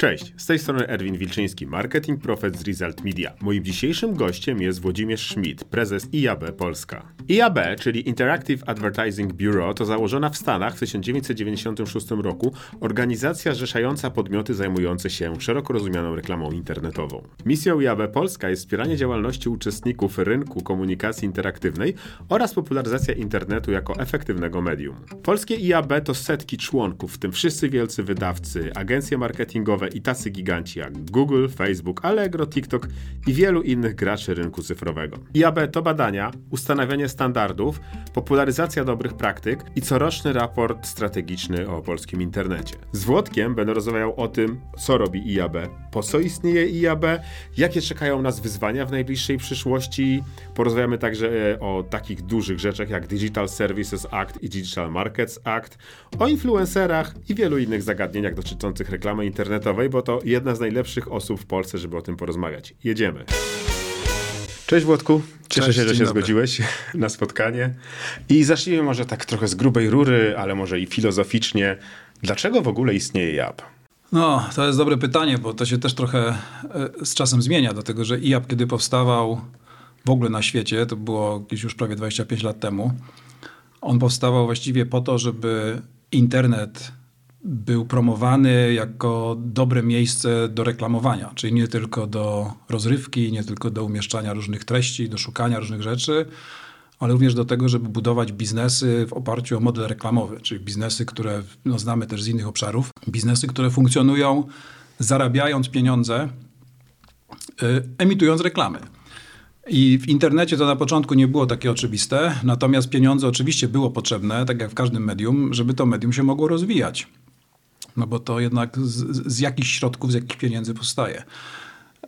Cześć, z tej strony Erwin Wilczyński, marketing profet z Result Media. Moim dzisiejszym gościem jest Włodzimierz Schmidt, prezes IAB Polska. IAB, czyli Interactive Advertising Bureau, to założona w Stanach w 1996 roku organizacja zrzeszająca podmioty zajmujące się szeroko rozumianą reklamą internetową. Misją IAB Polska jest wspieranie działalności uczestników rynku komunikacji interaktywnej oraz popularyzacja internetu jako efektywnego medium. Polskie IAB to setki członków, w tym wszyscy wielcy wydawcy, agencje marketingowe i tacy giganci jak Google, Facebook, Allegro, TikTok i wielu innych graczy rynku cyfrowego. IAB to badania, ustanawianie standardów, popularyzacja dobrych praktyk i coroczny raport strategiczny o polskim internecie. Z Włodkiem będę rozmawiał o tym, co robi IAB, po co istnieje IAB, jakie czekają nas wyzwania w najbliższej przyszłości. Porozmawiamy także e, o takich dużych rzeczach jak Digital Services Act i Digital Markets Act, o influencerach i wielu innych zagadnieniach dotyczących reklamy internetowej, bo to jedna z najlepszych osób w Polsce, żeby o tym porozmawiać. Jedziemy. Cześć Włodku, cieszę Cześć, się, że się dobry. zgodziłeś na spotkanie. I zacznijmy może tak trochę z grubej rury, ale może i filozoficznie. Dlaczego w ogóle istnieje JAP? No, to jest dobre pytanie, bo to się też trochę e, z czasem zmienia, dlatego że IAP, kiedy powstawał w ogóle na świecie, to było gdzieś już prawie 25 lat temu, on powstawał właściwie po to, żeby internet był promowany jako dobre miejsce do reklamowania, czyli nie tylko do rozrywki, nie tylko do umieszczania różnych treści, do szukania różnych rzeczy, ale również do tego, żeby budować biznesy w oparciu o model reklamowy, czyli biznesy, które no, znamy też z innych obszarów, biznesy, które funkcjonują zarabiając pieniądze, y, emitując reklamy. I w internecie to na początku nie było takie oczywiste, natomiast pieniądze oczywiście było potrzebne, tak jak w każdym medium, żeby to medium się mogło rozwijać. No bo to jednak z, z jakichś środków, z jakich pieniędzy powstaje.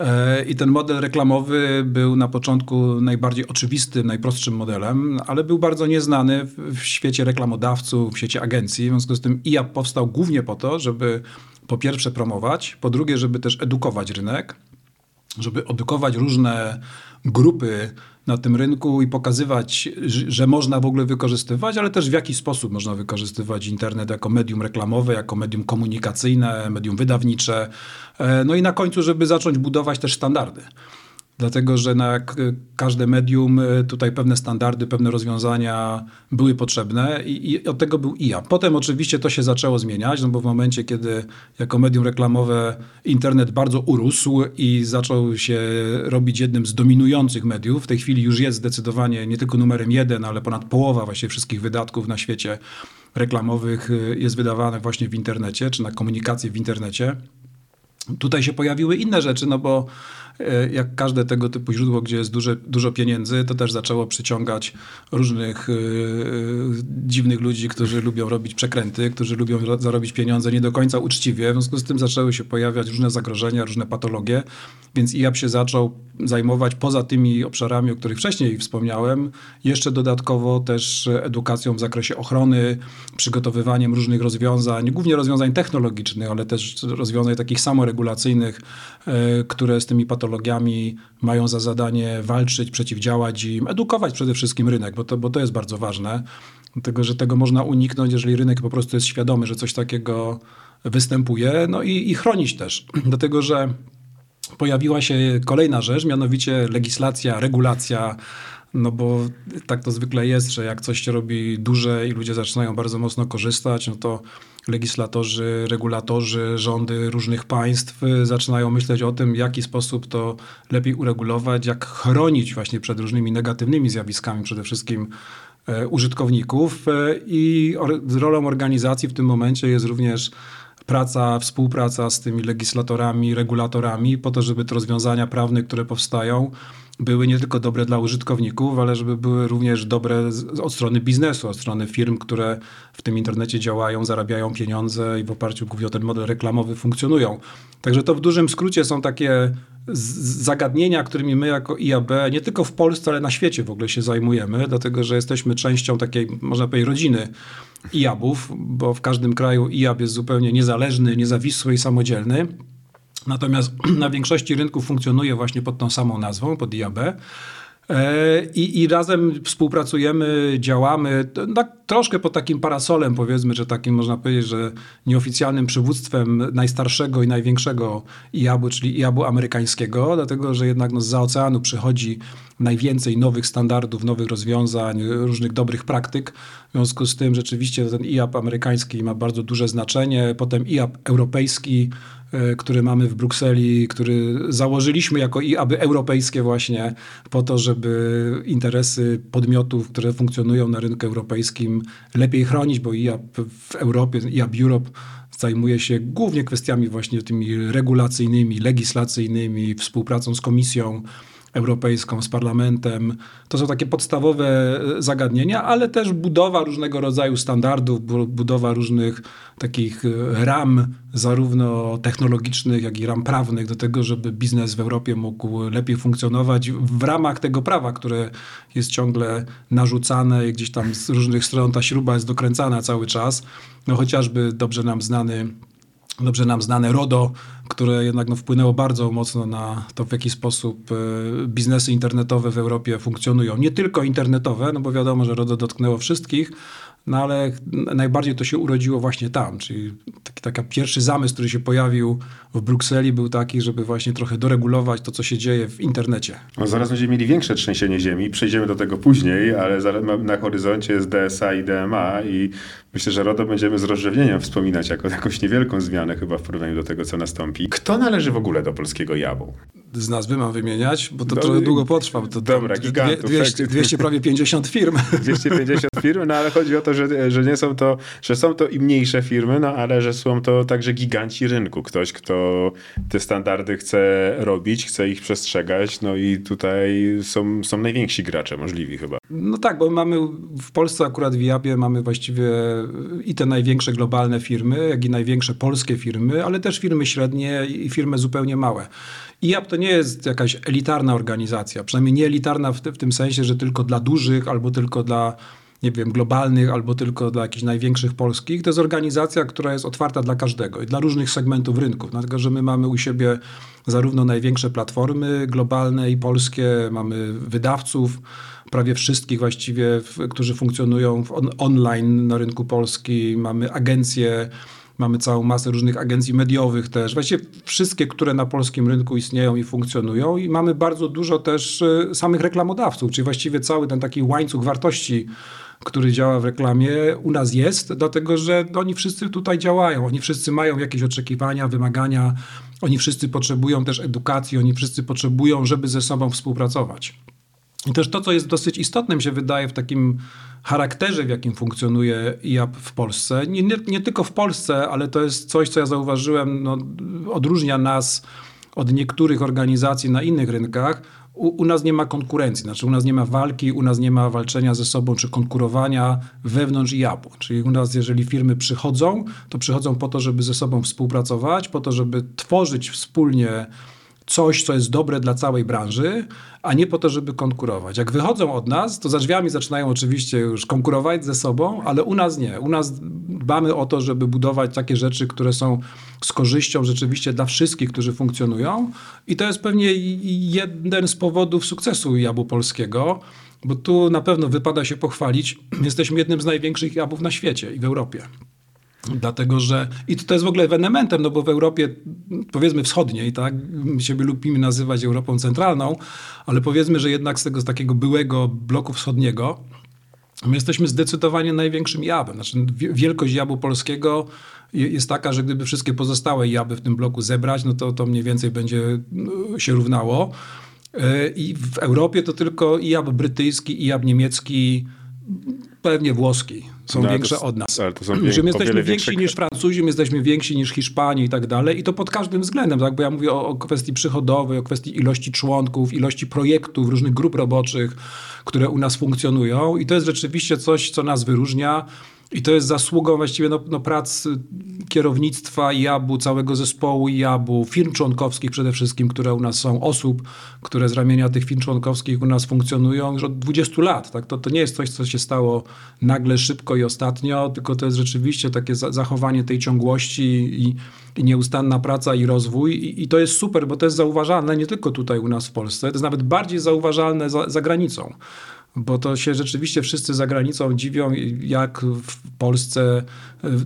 E, I ten model reklamowy był na początku najbardziej oczywistym, najprostszym modelem, ale był bardzo nieznany w, świecie reklamodawców, w świecie agencji. W związku z tym IAP powstał głównie po to, żeby po pierwsze promować, po drugie, żeby też edukować rynek, żeby edukować różne grupy na tym rynku i pokazywać, że można w ogóle wykorzystywać, ale też w jaki sposób można wykorzystywać internet jako medium reklamowe, jako medium komunikacyjne, medium wydawnicze. E, No i na końcu, żeby zacząć budować też standardy. Dlatego, że na każde medium y, tutaj pewne standardy, pewne rozwiązania były potrzebne i, i od tego był IA. Potem oczywiście to się zaczęło zmieniać, no bo w momencie, kiedy jako medium reklamowe internet bardzo urósł i zaczął się robić jednym z dominujących mediów, w tej chwili już jest zdecydowanie nie tylko numerem jeden, ale ponad połowa właśnie wszystkich wydatków na świecie reklamowych y, jest wydawanych właśnie w internecie, czy na komunikację w internecie. Tutaj się pojawiły inne rzeczy, no bo e, jak każde tego typu źródło, gdzie jest duże, dużo pieniędzy, to też zaczęło przyciągać różnych e, dziwnych ludzi, którzy lubią robić przekręty, którzy lubią ro- zarobić pieniądze nie do końca uczciwie. W związku z tym zaczęły się pojawiać różne zagrożenia, różne patologie, więc IAP się zaczął zajmować poza tymi obszarami, o których wcześniej wspomniałem, jeszcze dodatkowo też edukacją w zakresie ochrony, przygotowywaniem różnych rozwiązań, głównie rozwiązań technologicznych, ale też rozwiązań takich samoregulacyjnych, e, które z tymi patologiami mają za zadanie walczyć, przeciwdziałać im, edukować przede wszystkim rynek, bo to, bo to jest bardzo ważne, dlatego że tego można uniknąć, jeżeli rynek po prostu jest świadomy, że coś takiego występuje, no i, i chronić też, dlatego że pojawiła się kolejna rzecz, mianowicie legislacja, regulacja. No bo tak to zwykle jest, że jak coś się robi duże i ludzie zaczynają bardzo mocno korzystać, no to legislatorzy, regulatorzy, rządy różnych państw y, zaczynają myśleć o tym, w jaki sposób to lepiej uregulować, jak chronić właśnie przed różnymi negatywnymi zjawiskami, przede wszystkim e, użytkowników. E, I rolą organizacji w tym momencie jest również praca, współpraca z tymi legislatorami, regulatorami, po to, żeby te rozwiązania prawne, które powstają, były nie tylko dobre dla użytkowników, ale żeby były również dobre z- od strony biznesu, od strony firm, które w tym internecie działają, zarabiają pieniądze i w oparciu głównie o ten model reklamowy funkcjonują. Także to w dużym skrócie są takie zagadnienia, którymi my jako IAB nie tylko w Polsce, ale na świecie w ogóle się zajmujemy, dlatego że jesteśmy częścią takiej, można powiedzieć, rodziny IAB-ów, bo w każdym kraju IAB jest zupełnie niezależny, niezawisły i samodzielny. Natomiast na większości rynków funkcjonuje właśnie pod tą samą nazwą, pod IAB. E, I, I razem współpracujemy, działamy, tak troszkę pod takim parasolem, powiedzmy, że takim można powiedzieć, że nieoficjalnym przywództwem najstarszego i największego IAB-u, czyli IAB-u amerykańskiego, dlatego że jednak no, z oceanu przychodzi najwięcej nowych standardów, nowych rozwiązań, różnych dobrych praktyk. W związku z tym rzeczywiście ten IAB amerykański ma bardzo duże znaczenie. Potem IAB europejski, który mamy w Brukseli, który założyliśmy jako IAB europejskie właśnie po to, żeby interesy podmiotów, które funkcjonują na rynku europejskim lepiej chronić, bo IAB w Europie, IAB Europe zajmuje się głównie kwestiami właśnie tymi regulacyjnymi, legislacyjnymi, współpracą z komisją, Europejską, z Parlamentem. To są takie podstawowe e, zagadnienia, ale też budowa różnego rodzaju standardów, budowa różnych takich e, ram, zarówno technologicznych, jak i ram prawnych, do tego, żeby biznes w Europie mógł lepiej funkcjonować w ramach tego prawa, które jest ciągle narzucane i gdzieś tam z różnych stron ta śruba jest dokręcana cały czas. No chociażby dobrze nam znany dobrze nam znane RODO, które jednak no, wpłynęło bardzo mocno na to, w jaki sposób e, biznesy internetowe w Europie funkcjonują. Nie tylko internetowe, no bo wiadomo, że RODO dotknęło wszystkich, no ale najbardziej to się urodziło właśnie tam, czyli taki, taki pierwszy zamysł, który się pojawił w Brukseli był taki, żeby właśnie trochę doregulować to, co się dzieje w internecie. No zaraz będziemy mieli większe trzęsienie ziemi, przejdziemy do tego później, ale na horyzoncie jest DSA i DMA i myślę, że RODO będziemy z rozrzewnieniem wspominać jako jakąś niewielką zmianę chyba w porównaniu do tego, co nastąpi. Kto należy w ogóle do polskiego jabu? Z nazwy mam wymieniać, bo to do, trochę długo potrwa. To dobra, gigantów. 200, 200, prawie 50 firm. 250 firm, no ale chodzi o to, że, że nie są to, że są to i mniejsze firmy, no ale że są to także giganci rynku. Ktoś, kto te standardy chce robić, chce ich przestrzegać, no i tutaj są, są najwięksi gracze możliwi chyba. No tak, bo mamy w Polsce akurat w IABie mamy właściwie i te największe globalne firmy, jak i największe polskie firmy, ale też firmy średnie i firmy zupełnie małe. IAB to nie jest jakaś elitarna organizacja, przynajmniej nie elitarna w, w tym sensie, że tylko dla dużych albo tylko dla nie wiem, globalnych albo tylko dla jakichś największych polskich. To jest organizacja, która jest otwarta dla każdego i dla różnych segmentów rynków. Dlatego, że my mamy u siebie zarówno największe platformy globalne i polskie, mamy wydawców, prawie wszystkich właściwie, którzy funkcjonują on, online na rynku polskim, mamy agencje, mamy całą masę różnych agencji mediowych też, właściwie wszystkie, które na polskim rynku istnieją i funkcjonują. I mamy bardzo dużo też y, samych reklamodawców, czyli właściwie cały ten taki łańcuch wartości, który działa w reklamie, u nas jest, dlatego że oni wszyscy tutaj działają. Oni wszyscy mają jakieś oczekiwania, wymagania, oni wszyscy potrzebują też edukacji, oni wszyscy potrzebują, żeby ze sobą współpracować. I też to, co jest dosyć istotne, mi się wydaje, w takim charakterze, w jakim funkcjonuje IAP w Polsce, nie, nie, nie tylko w Polsce, ale to jest coś, co ja zauważyłem, no, odróżnia nas od niektórych organizacji na innych rynkach, u, u, nas nie ma konkurencji, znaczy u nas nie ma walki, u nas nie ma walczenia ze sobą czy konkurowania wewnątrz IAP-u. Czyli u nas, jeżeli firmy przychodzą, to przychodzą po to, żeby ze sobą współpracować, po to, żeby tworzyć wspólnie coś, co jest dobre dla całej branży, a nie po to, żeby konkurować. Jak wychodzą od nas, to za drzwiami zaczynają oczywiście już konkurować ze sobą, ale u nas nie. U nas dbamy o to, żeby budować takie rzeczy, które są z korzyścią rzeczywiście dla wszystkich, którzy funkcjonują. I to jest pewnie jeden z powodów sukcesu Jabu Polskiego, bo tu na pewno wypada się pochwalić. Jesteśmy jednym z największych jabłów na świecie i w Europie. Dlatego, że i to jest w ogóle ewenementem, no bo w Europie, powiedzmy wschodniej, tak, my siebie lubimy nazywać Europą centralną, ale powiedzmy, że jednak z tego z takiego byłego bloku wschodniego, my jesteśmy zdecydowanie największym jabem. Znaczy, wielkość jabu polskiego jest taka, że gdyby wszystkie pozostałe jaby w tym bloku zebrać, no to to mniej więcej będzie no, się równało. E, I w Europie to tylko i jab brytyjski, i jab niemiecki, pewnie włoski są no, większe to, od nas. Ale to są my jesteśmy więksi niż Francuzi, my jesteśmy więksi niż Hiszpanie i tak dalej. I to pod każdym względem, tak? bo ja mówię o, o kwestii przychodowej, o kwestii ilości członków, ilości projektów, różnych grup roboczych, które u nas funkcjonują. I to jest rzeczywiście coś, co nas wyróżnia. I to jest zasługą właściwie no, no, prac kierownictwa IAB-u, całego zespołu IAB-u, firm członkowskich przede wszystkim, które u nas są, osób, które z ramienia tych firm członkowskich u nas funkcjonują już od 20 lat. Tak? To, to nie jest coś, co się stało nagle, szybko i ostatnio, tylko to jest rzeczywiście takie zachowanie tej ciągłości i, i nieustanna praca i rozwój. I, I, to jest super, bo to jest zauważalne nie tylko tutaj u nas w Polsce, to jest nawet bardziej zauważalne za, za granicą bo to się rzeczywiście wszyscy za granicą dziwią, jak w Polsce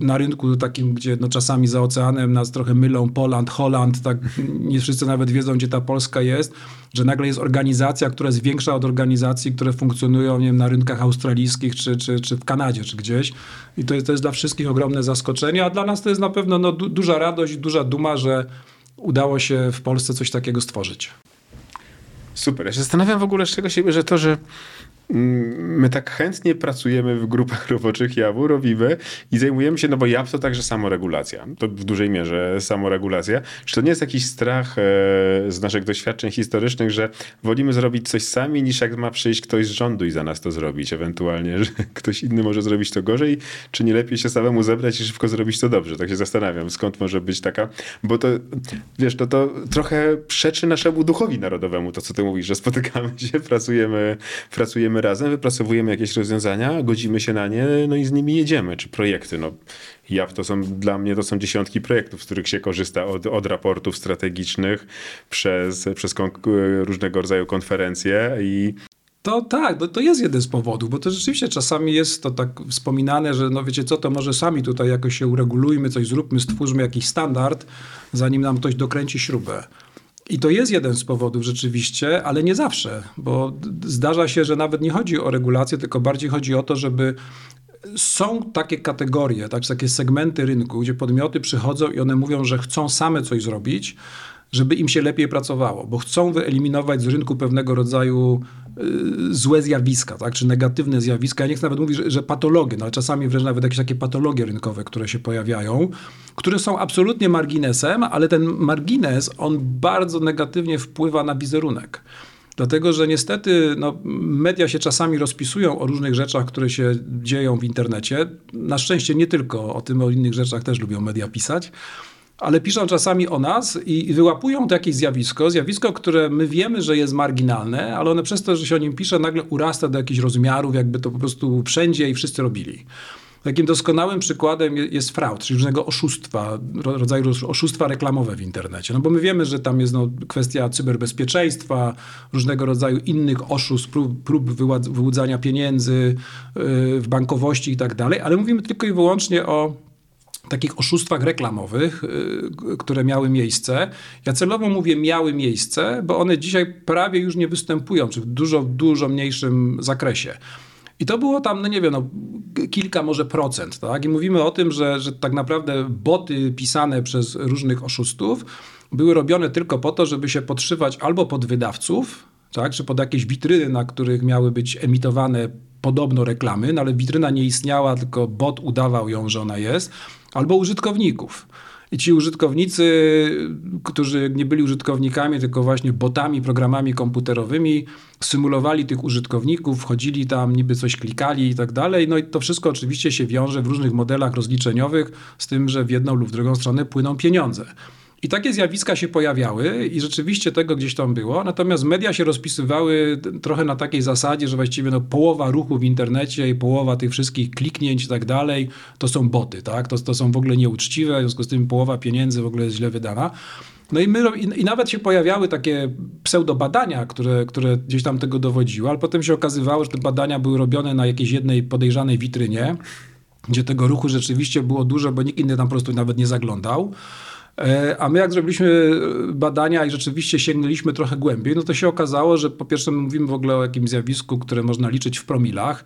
na rynku takim, gdzie no czasami za oceanem nas trochę mylą Poland, Holand, tak nie wszyscy nawet wiedzą, gdzie ta Polska jest, że nagle jest organizacja, która jest większa od organizacji, które funkcjonują nie wiem, na rynkach australijskich czy, czy, czy w Kanadzie, czy gdzieś. I to jest, to jest dla wszystkich ogromne zaskoczenie, a dla nas to jest na pewno no, du duża radość, duża duma, że udało się w Polsce coś takiego stworzyć. Super. Ja się zastanawiam w ogóle, z czego się bierze to, że my tak chętnie pracujemy w grupach roboczych jawu, robimy i zajmujemy się, no bo JAW to także samoregulacja. To w dużej mierze samoregulacja. Czy to nie jest jakiś strach e, z naszych doświadczeń historycznych, że wolimy zrobić coś sami, niż jak ma przyjść ktoś z rządu i za nas to zrobić, ewentualnie, że ktoś inny może zrobić to gorzej, czy nie lepiej się samemu zebrać i szybko zrobić to dobrze? Tak się zastanawiam, skąd może być taka, bo to, wiesz, to, to trochę przeczy naszemu duchowi narodowemu, to co ty mówisz, że spotykamy się, pracujemy, pracujemy razem, wypracowujemy jakieś rozwiązania, godzimy się na nie, no i z nimi jedziemy, czy projekty. No, ja to są, dla mnie to są dziesiątki projektów, z których się korzysta od, od raportów strategicznych przez, przez różnego rodzaju konferencje i to tak, to, to jest jeden z powodów, bo to rzeczywiście czasami jest to tak wspominane, że no wiecie co, to może sami tutaj jakoś się uregulujmy, coś zróbmy, stwórzmy jakiś standard, zanim nam ktoś dokręci śrubę. I to jest jeden z powodów rzeczywiście, ale nie zawsze, bo zdarza się, że nawet nie chodzi o regulację, tylko bardziej chodzi o to, żeby są takie kategorie, tak, takie segmenty rynku, gdzie podmioty przychodzą i one mówią, że chcą same coś zrobić, żeby im się lepiej pracowało, bo chcą wyeliminować z rynku pewnego rodzaju złe zjawiska, tak? czy negatywne zjawiska. Ja nie chcę nawet mówić, że, że patologie, no, ale czasami wręcz nawet jakieś takie patologie rynkowe, które się pojawiają, które są absolutnie marginesem, ale ten margines, on bardzo negatywnie wpływa na wizerunek. Dlatego, że niestety no, media się czasami rozpisują o różnych rzeczach, które się dzieją w internecie. Na szczęście nie tylko o tym, o innych rzeczach też lubią media pisać ale piszą czasami o nas i wyłapują to jakieś zjawisko, zjawisko, które my wiemy, że jest marginalne, ale one przez to, że się o nim pisze, nagle urasta do jakichś rozmiarów, jakby to po prostu wszędzie i wszyscy robili. Takim doskonałym przykładem jest fraud, czyli różnego oszustwa, rodzaju oszustwa reklamowe w internecie. No bo my wiemy, że tam jest no, kwestia cyberbezpieczeństwa, różnego rodzaju innych oszustw, prób, prób wyłudzania pieniędzy yy, w bankowości i tak dalej, ale mówimy tylko i wyłącznie o takich oszustwach reklamowych, y, które miały miejsce. Ja celowo mówię miały miejsce, bo one dzisiaj prawie już nie występują, czy w dużo, dużo mniejszym zakresie. I to było tam, no nie wiem, no, kilka może procent, tak? I mówimy o tym, że, że tak naprawdę boty pisane przez różnych oszustów były robione tylko po to, żeby się podszywać albo pod wydawców, tak? Czy pod jakieś witryny, na których miały być emitowane podobno reklamy, no ale witryna nie istniała, tylko bot udawał ją, że ona jest, albo użytkowników. I ci użytkownicy, którzy nie byli użytkownikami, tylko właśnie botami, programami komputerowymi, symulowali tych użytkowników, wchodzili tam, niby coś klikali i tak dalej. No i to wszystko oczywiście się wiąże w różnych modelach rozliczeniowych z tym, że w jedną lub w drugą stronę płyną pieniądze. I takie zjawiska się pojawiały i rzeczywiście tego gdzieś tam było, natomiast media się rozpisywały trochę na takiej zasadzie, że właściwie no, połowa ruchu w internecie i połowa tych wszystkich kliknięć i tak dalej to są boty, tak? To, to są w ogóle nieuczciwe, w związku z tym połowa pieniędzy w ogóle jest źle wydana. No i, my, i, nawet się pojawiały takie pseudobadania, które, które gdzieś tam tego dowodziły, ale potem się okazywało, że te badania były robione na jakiejś jednej podejrzanej witrynie, gdzie tego ruchu rzeczywiście było dużo, bo nikt inny tam po prostu nawet nie zaglądał. E, a my jak zrobiliśmy badania i rzeczywiście sięgnęliśmy trochę głębiej, no to się okazało, że po pierwsze mówimy w ogóle o jakimś zjawisku, które można liczyć w promilach.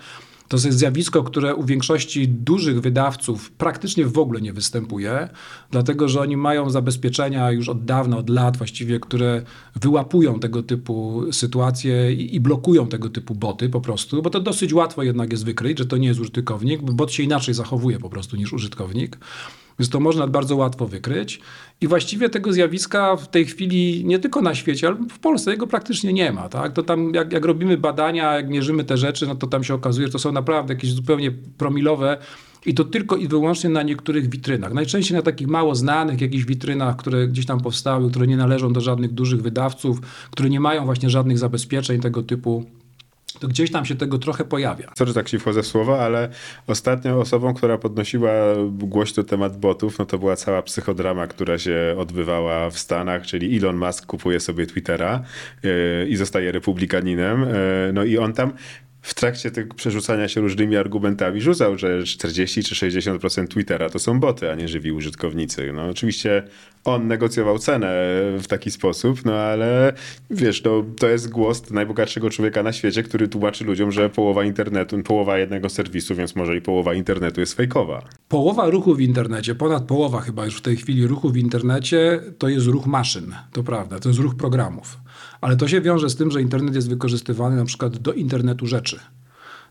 To jest zjawisko, które u większości dużych wydawców praktycznie w ogóle nie występuje, dlatego że oni mają zabezpieczenia już od dawna, od lat właściwie, które wyłapują tego typu sytuacje i, i blokują tego typu boty po prostu, bo to dosyć łatwo jednak jest wykryć, że to nie jest użytkownik, bo bot się inaczej zachowuje po prostu niż użytkownik. Więc to można bardzo łatwo wykryć. I właściwie tego zjawiska w tej chwili nie tylko na świecie, ale w Polsce jego praktycznie nie ma. Tak? To tam jak, jak robimy badania, jak mierzymy te rzeczy, no to tam się okazuje, że to są naprawdę jakieś zupełnie promilowe I to tylko i wyłącznie na niektórych witrynach. Najczęściej na takich mało znanych jakichś witrynach, które gdzieś tam powstały, które nie należą do żadnych dużych wydawców, które nie mają właśnie żadnych zabezpieczeń tego typu to gdzieś tam się tego trochę pojawia. Że tak się wchodzę w słowo, ale ostatnią osobą, która podnosiła głośno temat botów, no to była cała psychodrama, która się odbywała w Stanach, czyli Elon Musk kupuje sobie Twittera yy, i zostaje republikaninem. Yy, no i on tam w trakcie tego przerzucania się różnymi argumentami rzucał, że 40 czy 60% Twittera to są boty, a nie żywi użytkownicy. No oczywiście on negocjował cenę w taki sposób, no ale wiesz, no, to jest głos najbogatszego człowieka na świecie, który tłumaczy ludziom, że połowa internetu, połowa jednego serwisu, więc może i połowa internetu jest fejkowa. Połowa ruchu w internecie, ponad połowa chyba już w tej chwili ruchu w internecie, to jest ruch maszyn, to prawda, to jest ruch programów. Ale to się wiąże z tym, że internet jest wykorzystywany na przykład do internetu rzeczy.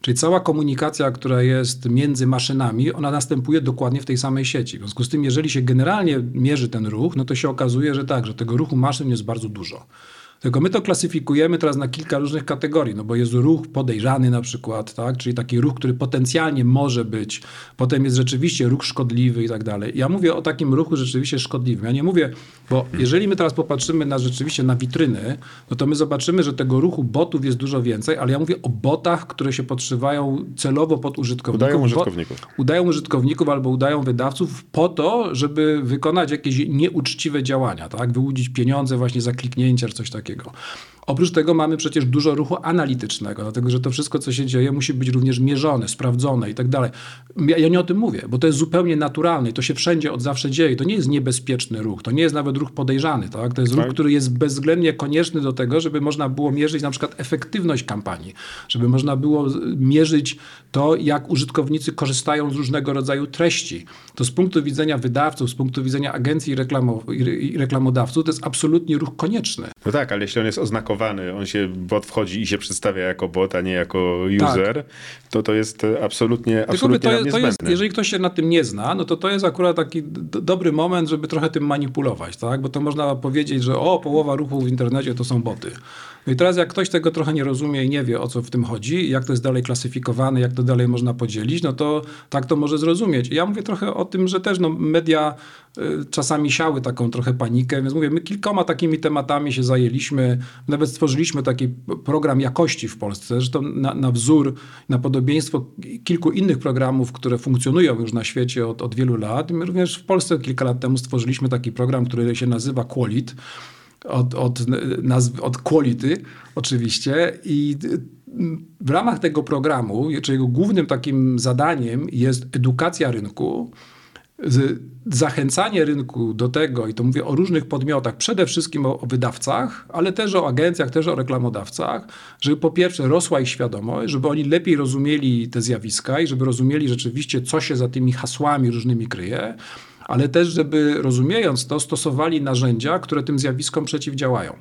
Czyli cała komunikacja, która jest między maszynami, ona następuje dokładnie w tej samej sieci. W związku z tym, jeżeli się generalnie mierzy ten ruch, no to się okazuje, że tak, że tego ruchu maszyn jest bardzo dużo. Tylko my to klasyfikujemy teraz na kilka różnych kategorii, no bo jest ruch podejrzany na przykład, tak? czyli taki ruch, który potencjalnie może być, potem jest rzeczywiście ruch szkodliwy i tak dalej. Ja mówię o takim ruchu rzeczywiście szkodliwym. Ja nie mówię, bo jeżeli my teraz popatrzymy na rzeczywiście na witryny, no to my zobaczymy, że tego ruchu botów jest dużo więcej, ale ja mówię o botach, które się podszywają celowo pod użytkowników. Udają użytkowników. Bo, udają użytkowników albo udają wydawców po to, żeby wykonać jakieś nieuczciwe działania, tak? Wyłudzić pieniądze właśnie za kliknięcie czy coś takiego takiego. Oprócz tego mamy przecież dużo ruchu analitycznego, dlatego że to wszystko, co się dzieje, musi być również mierzone, sprawdzone i tak dalej. Ja nie o tym mówię, bo to jest zupełnie naturalne i to się wszędzie od zawsze dzieje. To nie jest niebezpieczny ruch, to nie jest nawet ruch podejrzany. Tak? To jest tak. ruch, który jest bezwzględnie konieczny do tego, żeby można było mierzyć na przykład efektywność kampanii, żeby można było mierzyć to, jak użytkownicy korzystają z różnego rodzaju treści. To z punktu widzenia wydawców, z punktu widzenia agencji i reklamodawców, to jest absolutnie ruch konieczny. No tak, ale jeśli on jest oznakowany, on się, bot wchodzi i się przedstawia jako bot, a nie jako user, tak. to to jest absolutnie, absolutnie to, to jest, Jeżeli ktoś się na tym nie zna, no to to jest akurat taki dobry moment, żeby trochę tym manipulować, tak? Bo to można powiedzieć, że o, połowa ruchu w internecie to są boty. No i teraz jak ktoś tego trochę nie rozumie i nie wie, o co w tym chodzi, jak to jest dalej klasyfikowane, jak to dalej można podzielić, no to tak to może zrozumieć. Ja mówię trochę o tym, że też no, media y, czasami siały taką trochę panikę, więc mówię, my kilkoma takimi tematami się zajęliśmy, nawet stworzyliśmy taki program jakości w Polsce, zresztą na, na wzór, na podobieństwo kilku innych programów, które funkcjonują już na świecie od, od wielu lat. My również w Polsce kilka lat temu stworzyliśmy taki program, który się nazywa Qualit od, od, nazw, od quality oczywiście. I w ramach tego programu, czyli jego głównym takim zadaniem jest edukacja rynku, zachęcanie rynku do tego, i to mówię o różnych podmiotach, przede wszystkim o, o, wydawcach, ale też o agencjach, też o reklamodawcach, żeby po pierwsze rosła ich świadomość, żeby oni lepiej rozumieli te zjawiska i żeby rozumieli rzeczywiście, co się za tymi hasłami różnymi kryje, ale też, żeby rozumiejąc to, stosowali narzędzia, które tym zjawiskom przeciwdziałają.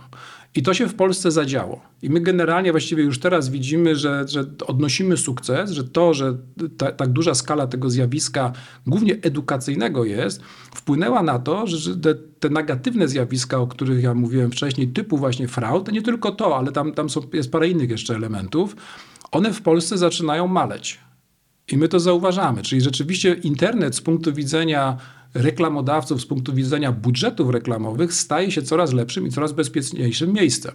I to się w Polsce zadziało. I my generalnie właściwie już teraz widzimy, że, że odnosimy sukces, że to, że ta, tak duża skala tego zjawiska, głównie edukacyjnego jest, wpłynęła na to, że te, te, negatywne zjawiska, o których ja mówiłem wcześniej, typu właśnie fraud, nie tylko to, ale tam, tam są, jest parę innych jeszcze elementów, one w Polsce zaczynają maleć. I my to zauważamy. Czyli rzeczywiście internet z punktu widzenia reklamodawców z punktu widzenia budżetów reklamowych staje się coraz lepszym i coraz bezpieczniejszym miejscem.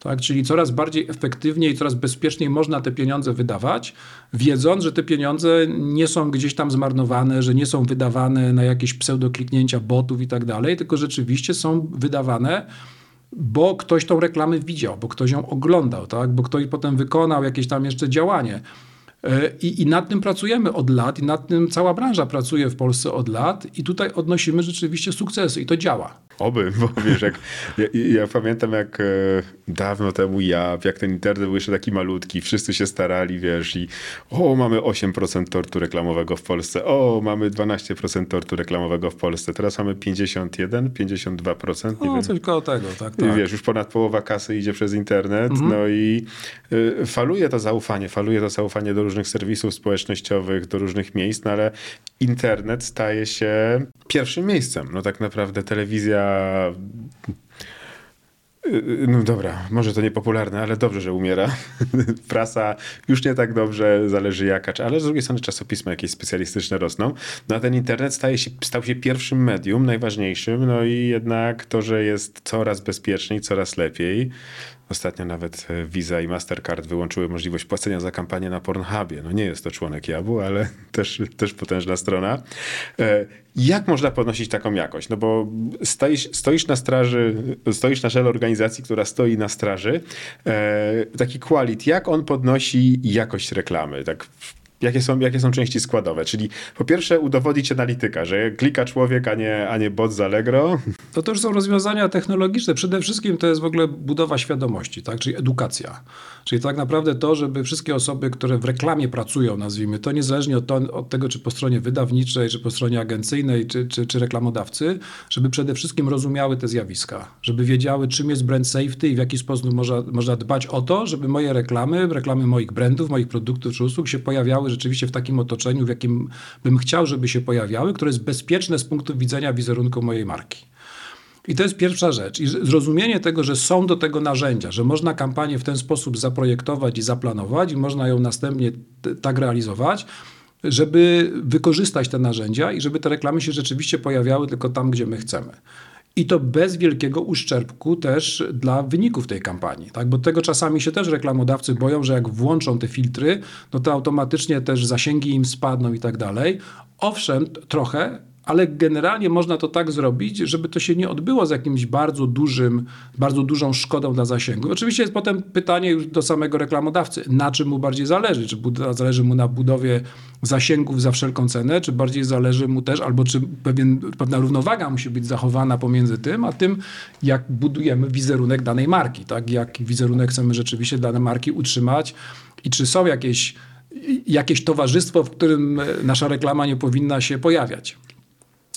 Tak? Czyli coraz bardziej efektywnie i coraz bezpieczniej można te pieniądze wydawać, wiedząc, że te pieniądze nie są gdzieś tam zmarnowane, że nie są wydawane na jakieś pseudokliknięcia botów i tak dalej, tylko rzeczywiście są wydawane bo ktoś tą reklamę widział, bo ktoś ją oglądał, tak? bo ktoś potem wykonał jakieś tam jeszcze działanie. E, I, I nad tym pracujemy od lat, i nad tym cała branża pracuje w Polsce od lat, i tutaj odnosimy rzeczywiście sukcesy, i to działa. Oby, bo wiesz, jak, ja, ja, pamiętam jak e, dawno temu ja, jak ten internet był jeszcze taki malutki, wszyscy się starali, wiesz, i o, mamy 8% tortu reklamowego w Polsce, o, mamy 12% tortu reklamowego w Polsce, teraz mamy 51, 52%. Nie o, wiem. coś koło tego, tak, tak. I wiesz, już ponad połowa kasy idzie przez internet, mhm. no i y, faluje to zaufanie, faluje to zaufanie do różnych serwisów społecznościowych, do różnych miejsc, no ale internet staje się pierwszym miejscem. No tak naprawdę telewizja Y, no dobra, może to niepopularne, ale dobrze, że umiera. Prasa już nie tak dobrze, zależy jaka, ale z drugiej strony czasopisma jakieś specjalistyczne rosną. No a ten internet staje się, stał się pierwszym medium, najważniejszym, no i jednak to, że jest coraz bezpieczniej, coraz lepiej. Ostatnio nawet e, Visa i Mastercard wyłączyły możliwość płacenia za kampanię na Pornhubie. No nie jest to członek Jabu, ale też, też potężna strona. E, jak można podnosić taką jakość? No bo stoisz, stoisz na straży, stoisz na czele organizacji, która stoi na straży. E, taki quality, jak on podnosi jakość reklamy? Tak jakie są, jakie są części składowe. Czyli po pierwsze udowodnić analityka, że klika człowiek, a nie, a nie bot z Allegro. To też są rozwiązania technologiczne. Przede wszystkim to jest w ogóle budowa świadomości, tak? czyli edukacja. Czyli tak naprawdę to, żeby wszystkie osoby, które w reklamie pracują, nazwijmy to, niezależnie od, to, od tego, czy po stronie wydawniczej, czy po stronie agencyjnej, czy, czy, czy reklamodawcy, żeby przede wszystkim rozumiały te zjawiska. Żeby wiedziały, czym jest brand safety i w jaki sposób można, można dbać o to, żeby moje reklamy, reklamy moich brandów, moich produktów czy usług się pojawiały rzeczywiście w takim otoczeniu, w jakim bym chciał, żeby się pojawiały, które jest bezpieczne z punktu widzenia wizerunku mojej marki. I to jest pierwsza rzecz. I zrozumienie tego, że są do tego narzędzia, że można kampanię w ten sposób zaprojektować i zaplanować, i można ją następnie tak realizować, żeby wykorzystać te narzędzia i żeby te reklamy się rzeczywiście pojawiały tylko tam, gdzie my chcemy. I to bez wielkiego uszczerbku też dla wyników tej kampanii. Tak? Bo tego czasami się też reklamodawcy boją, że jak włączą te filtry, no to automatycznie też zasięgi im spadną i tak dalej. Owszem, trochę, ale generalnie można to tak zrobić, żeby to się nie odbyło z jakimś bardzo dużym, bardzo dużą szkodą dla zasięgu. Oczywiście jest potem pytanie już do samego reklamodawcy, na czym mu bardziej zależy, czy zależy mu na budowie zasięgów za wszelką cenę, czy bardziej zależy mu też, albo czy pewien, pewna równowaga musi być zachowana pomiędzy tym, a tym, jak budujemy wizerunek danej marki, tak? jak wizerunek chcemy rzeczywiście dane marki utrzymać i czy są jakieś jakieś towarzystwo, w którym nasza reklama nie powinna się pojawiać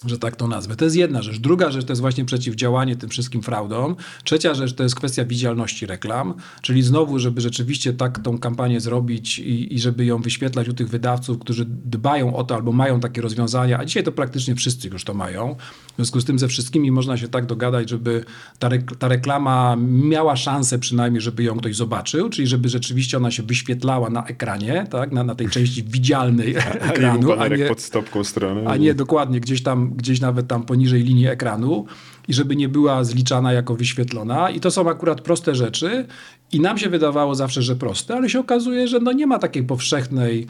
że tak to nazwę. To jest jedna rzecz. Druga rzecz to jest właśnie przeciwdziałanie tym wszystkim fraudom. Trzecia rzecz to jest kwestia widzialności reklam, czyli znowu, żeby rzeczywiście tak tą kampanię zrobić i, i żeby ją wyświetlać u tych wydawców, którzy dbają o to albo mają takie rozwiązania, a dzisiaj to praktycznie wszyscy już to mają. W związku z tym ze wszystkimi można się tak dogadać, żeby ta, rek ta reklama miała szansę przynajmniej, żeby ją ktoś zobaczył, czyli żeby rzeczywiście ona się wyświetlała na ekranie, tak, na, na tej części widzialnej ekranu, a nie, pod stopką strony. A nie dokładnie gdzieś tam gdzieś nawet tam poniżej linii ekranu i żeby nie była zliczana jako wyświetlona. I to są akurat proste rzeczy i nam się wydawało zawsze, że proste, ale się okazuje, że no nie ma takiej powszechnej,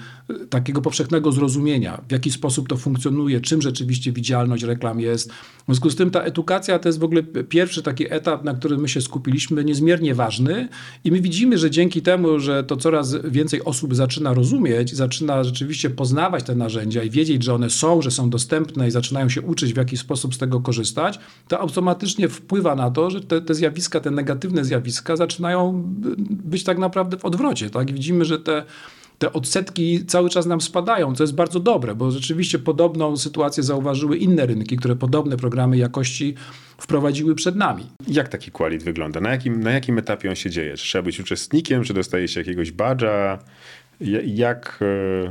takiego powszechnego zrozumienia, w jaki sposób to funkcjonuje, czym rzeczywiście widzialność reklam jest. W związku z tym ta edukacja to jest w ogóle pierwszy taki etap, na którym my się skupiliśmy, niezmiernie ważny i my widzimy, że dzięki temu, że to coraz więcej osób zaczyna rozumieć, zaczyna rzeczywiście poznawać te narzędzia i wiedzieć, że one są, że są dostępne i zaczynają się uczyć, w jaki sposób z tego korzystać, to automatycznie wpływa na to, że te, te zjawiska, te negatywne zjawiska zaczynają być tak naprawdę w odwrocie. Tak? widzimy, że te, te odsetki cały czas nam spadają, co jest bardzo dobre, bo rzeczywiście podobną sytuację zauważyły inne rynki, które podobne programy jakości wprowadziły przed nami. Jak taki qualit wygląda? Na jakim, na jakim etapie on się dzieje? Czy trzeba być uczestnikiem? Czy dostaje się jakiegoś badża? Jak, e,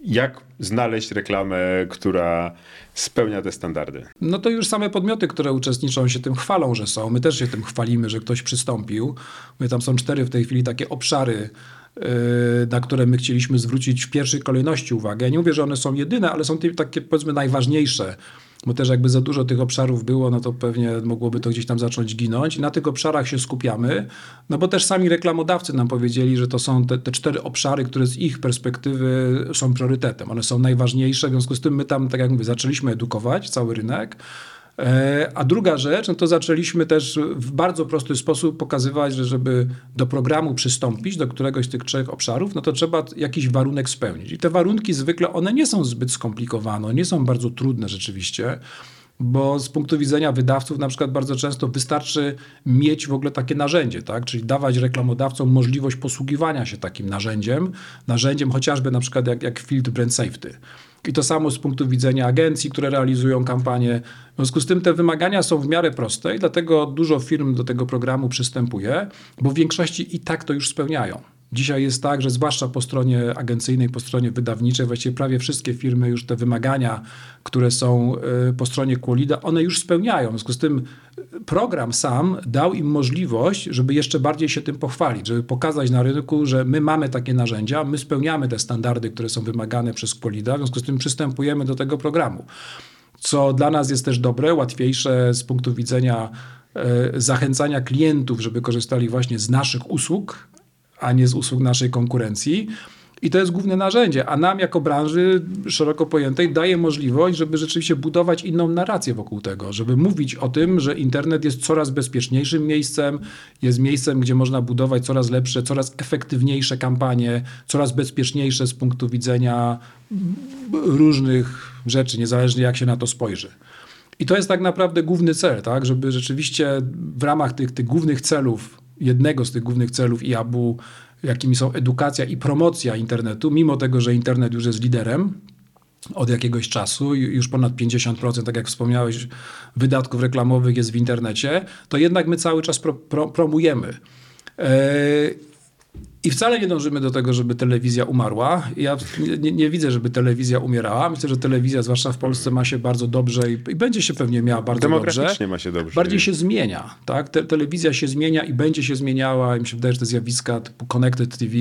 jak znaleźć reklamę, która spełnia te standardy? No to już same podmioty, które uczestniczą się tym chwalą, że są. My też się tym chwalimy, że ktoś przystąpił. My tam są cztery w tej chwili takie obszary, yy, na które my chcieliśmy zwrócić w pierwszej kolejności uwagę. Ja nie mówię, że one są jedyne, ale są takie powiedzmy najważniejsze bo też jakby za dużo tych obszarów było, no to pewnie mogłoby to gdzieś tam zacząć ginąć. Na tych obszarach się skupiamy, no bo też sami reklamodawcy nam powiedzieli, że to są te, te cztery obszary, które z ich perspektywy są priorytetem. One są najważniejsze, w związku z tym my tam, tak jak mówię, zaczęliśmy edukować cały rynek. E, a druga rzecz, no to zaczęliśmy też w bardzo prosty sposób pokazywać, że żeby do programu przystąpić, do któregoś z tych trzech obszarów, no to trzeba jakiś warunek spełnić. I te warunki zwykle, one nie są zbyt skomplikowane, nie są bardzo trudne rzeczywiście bo z punktu widzenia wydawców na przykład bardzo często wystarczy mieć w ogóle takie narzędzie, tak? czyli dawać reklamodawcom możliwość posługiwania się takim narzędziem, narzędziem chociażby na przykład jak, jak Brand Safety. I to samo z punktu widzenia agencji, które realizują kampanie. W związku z tym te wymagania są w miarę proste i dlatego dużo firm do tego programu przystępuje, bo w większości i tak to już spełniają. Dzisiaj jest tak, że zwłaszcza po stronie agencyjnej, po stronie wydawniczej, właściwie prawie wszystkie firmy już te wymagania, które są y, po stronie Qualida, one już spełniają. W związku z tym program sam dał im możliwość, żeby jeszcze bardziej się tym pochwalić, żeby pokazać na rynku, że my mamy takie narzędzia, my spełniamy te standardy, które są wymagane przez Qualida, w związku z tym przystępujemy do tego programu. Co dla nas jest też dobre, łatwiejsze z punktu widzenia e, zachęcania klientów, żeby korzystali właśnie z naszych usług, a nie z usług naszej konkurencji. I to jest główne narzędzie, a nam jako branży szeroko pojętej daje możliwość, żeby rzeczywiście budować inną narrację wokół tego, żeby mówić o tym, że internet jest coraz bezpieczniejszym miejscem, jest miejscem, gdzie można budować coraz lepsze, coraz efektywniejsze kampanie, coraz bezpieczniejsze z punktu widzenia różnych rzeczy, niezależnie jak się na to spojrzy. I to jest tak naprawdę główny cel, tak? żeby rzeczywiście w ramach tych, tych głównych celów, jednego z tych głównych celów IAB-u, jakimi są edukacja i promocja internetu, mimo tego, że internet już jest liderem od jakiegoś czasu, już ponad 50%, tak jak wspomniałeś, wydatków reklamowych jest w internecie, to jednak my cały czas pro, pro, promujemy. I wcale nie dążymy do tego, żeby telewizja umarła. Ja nie, nie, widzę, żeby telewizja umierała. Myślę, że telewizja, zwłaszcza w Polsce, ma się bardzo dobrze i, i będzie się pewnie miała bardzo dobrze. ma się dobrze. Bardziej się zmienia. Tak? Te, telewizja się zmienia i będzie się zmieniała. I mi się wydaje, że te zjawiska typu Connected TV,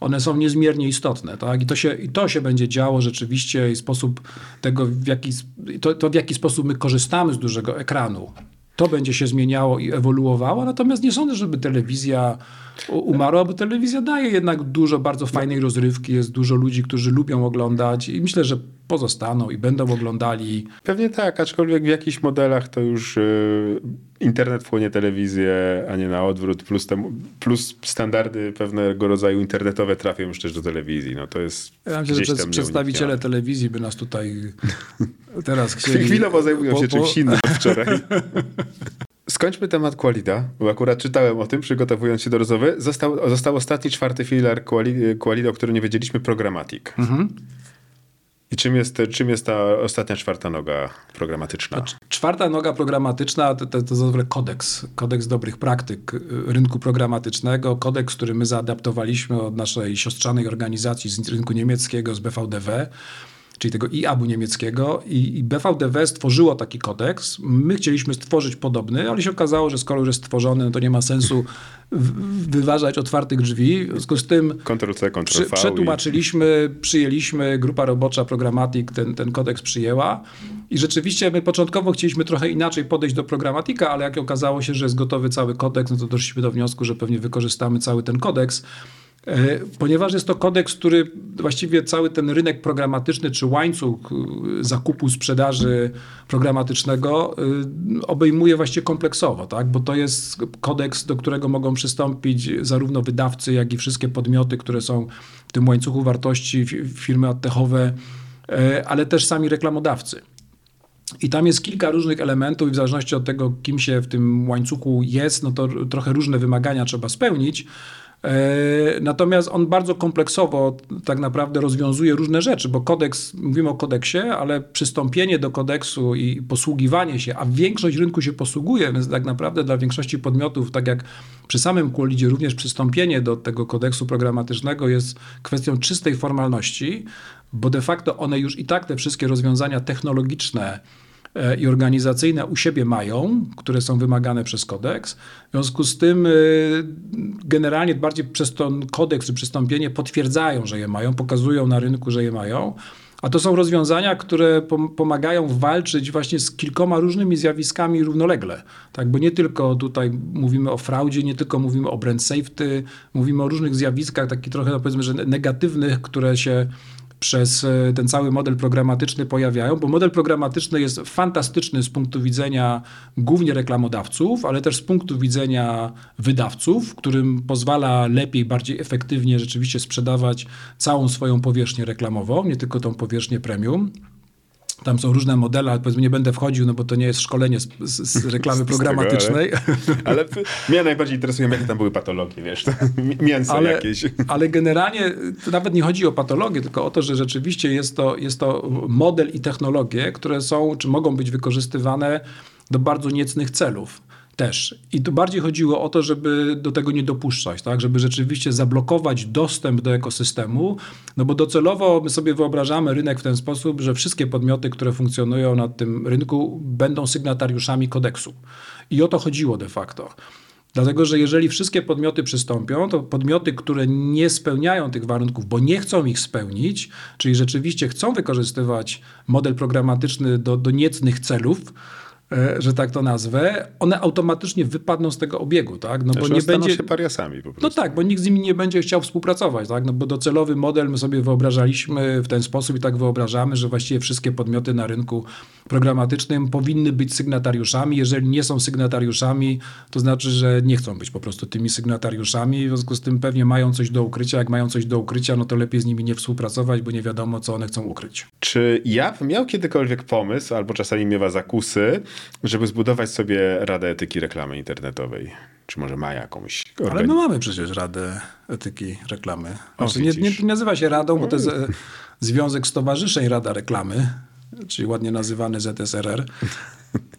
one są niezmiernie istotne. Tak? I, to się, I to się będzie działo rzeczywiście i sposób tego, w jaki, to, to w jaki sposób my korzystamy z dużego ekranu. To będzie się zmieniało i ewoluowało. Natomiast nie sądzę, żeby telewizja umarła, bo telewizja daje jednak dużo bardzo fajnej rozrywki, jest dużo ludzi, którzy lubią oglądać i myślę, że pozostaną i będą oglądali. Pewnie tak, aczkolwiek w jakichś modelach to już yy, internet wchłonie telewizję, a nie na odwrót, plus, temu, plus standardy pewnego rodzaju internetowe trafią już też do telewizji. No to jest ja myślę, że przedstawiciele telewizji by nas tutaj teraz chcieli... Chwilowo zajmują się po, czymś innym od wczoraj. Skończmy temat Qualida, bo akurat czytałem o tym, przygotowując się do rozmowy. Został, został ostatni, czwarty filar Qualida, o którym nie wiedzieliśmy, Programmatic. Mhm. I czym jest, czym jest ta ostatnia czwarta noga programatyczna? Czwarta noga programatyczna to, to, to kodeks, kodeks dobrych praktyk y, rynku programatycznego, kodeks, który my zaadaptowaliśmy od naszej siostrzanej organizacji z rynku niemieckiego, z BVDW czyli tego IAB-u niemieckiego i, i BVDW stworzyło taki kodeks. My chcieliśmy stworzyć podobny, ale się okazało, że skoro już jest stworzony, no to nie ma sensu wyważać otwartych drzwi. W związku z tym Ctrl-C, Ctrl-V przetłumaczyliśmy, i... przyjęliśmy, grupa robocza Programmatic ten, ten kodeks przyjęła i rzeczywiście my początkowo chcieliśmy trochę inaczej podejść do Programmatica, ale jak okazało się, że jest gotowy cały kodeks, no to doszliśmy do wniosku, że pewnie wykorzystamy cały ten kodeks. E, ponieważ jest to kodeks, który właściwie cały ten rynek programatyczny czy łańcuch e, zakupu, sprzedaży programatycznego e, obejmuje właściwie kompleksowo, tak? bo to jest kodeks, do którego mogą przystąpić zarówno wydawcy, jak i wszystkie podmioty, które są w tym łańcuchu wartości, firmy adtechowe, ale też sami reklamodawcy. I tam jest kilka różnych elementów i w zależności od tego, kim się w tym łańcuchu jest, no to trochę różne wymagania trzeba spełnić. E, natomiast on bardzo kompleksowo tak naprawdę rozwiązuje różne rzeczy, bo kodeks, mówimy o kodeksie, ale przystąpienie do kodeksu i posługiwanie się, a większość rynku się posługuje, więc tak naprawdę dla większości podmiotów, tak jak przy samym Qualidzie, również przystąpienie do tego kodeksu programatycznego jest kwestią czystej formalności, bo de facto one już i tak te wszystkie rozwiązania technologiczne, i organizacyjne u siebie mają, które są wymagane przez kodeks. W związku z tym e, generalnie bardziej przez ten kodeks czy przystąpienie potwierdzają, że je mają, pokazują na rynku, że je mają. A to są rozwiązania, które pomagają walczyć właśnie z kilkoma różnymi zjawiskami równolegle. Tak, bo nie tylko tutaj mówimy o fraudzie, nie tylko mówimy o brand safety, mówimy o różnych zjawiskach takich trochę no powiedzmy, że negatywnych, które się przez e, ten cały model programatyczny pojawiają, bo model programatyczny jest fantastyczny z punktu widzenia głównie reklamodawców, ale też z punktu widzenia wydawców, którym pozwala lepiej, bardziej efektywnie rzeczywiście sprzedawać całą swoją powierzchnię reklamową, nie tylko tą powierzchnię premium. Tam są różne modele, ale powiedzmy nie będę wchodził, no bo to nie jest szkolenie z, z, z reklamy programatycznej. Tego, ale, ale, mnie najbardziej interesuje, jakie tam były patologie, wiesz, mięso ale, jakieś. Ale generalnie to nawet nie chodzi o patologię, tylko o to, że rzeczywiście jest to, jest to model i technologie, które są, czy mogą być wykorzystywane do bardzo niecnych celów. Też. I tu bardziej chodziło o to, żeby do tego nie dopuszczać, tak? żeby rzeczywiście zablokować dostęp do ekosystemu, no bo docelowo my sobie wyobrażamy rynek w ten sposób, że wszystkie podmioty, które funkcjonują na tym rynku będą sygnatariuszami kodeksu. I o to chodziło de facto. Dlatego, że jeżeli wszystkie podmioty przystąpią, to podmioty, które nie spełniają tych warunków, bo nie chcą ich spełnić, czyli rzeczywiście chcą wykorzystywać model programatyczny do, do niecnych celów, że tak to nazwę, one automatycznie wypadną z tego obiegu, tak? No bo znaczy, nie będzie się pariasami po prostu. No tak, bo nikt z nimi nie będzie chciał współpracować, tak? No bo docelowy model my sobie wyobrażaliśmy w ten sposób i tak wyobrażamy, że właściwie wszystkie podmioty na rynku programatycznym powinny być sygnatariuszami. Jeżeli nie są sygnatariuszami, to znaczy, że nie chcą być po prostu tymi sygnatariuszami, w związku z tym pewnie mają coś do ukrycia. Jak mają coś do ukrycia, no to lepiej z nimi nie współpracować, bo nie wiadomo, co one chcą ukryć. Czy ja miał kiedykolwiek pomysł, albo czasami miewa zakusy, żeby zbudować sobie Radę Etyki Reklamy Internetowej. Czy może ma jakąś. Ale my mamy przecież Radę Etyki Reklamy. Znaczy, nie, nie, nazywa się Radą, bo to jest e, Związek Stowarzyszeń Rada Reklamy, czyli ładnie nazywany ZSRR.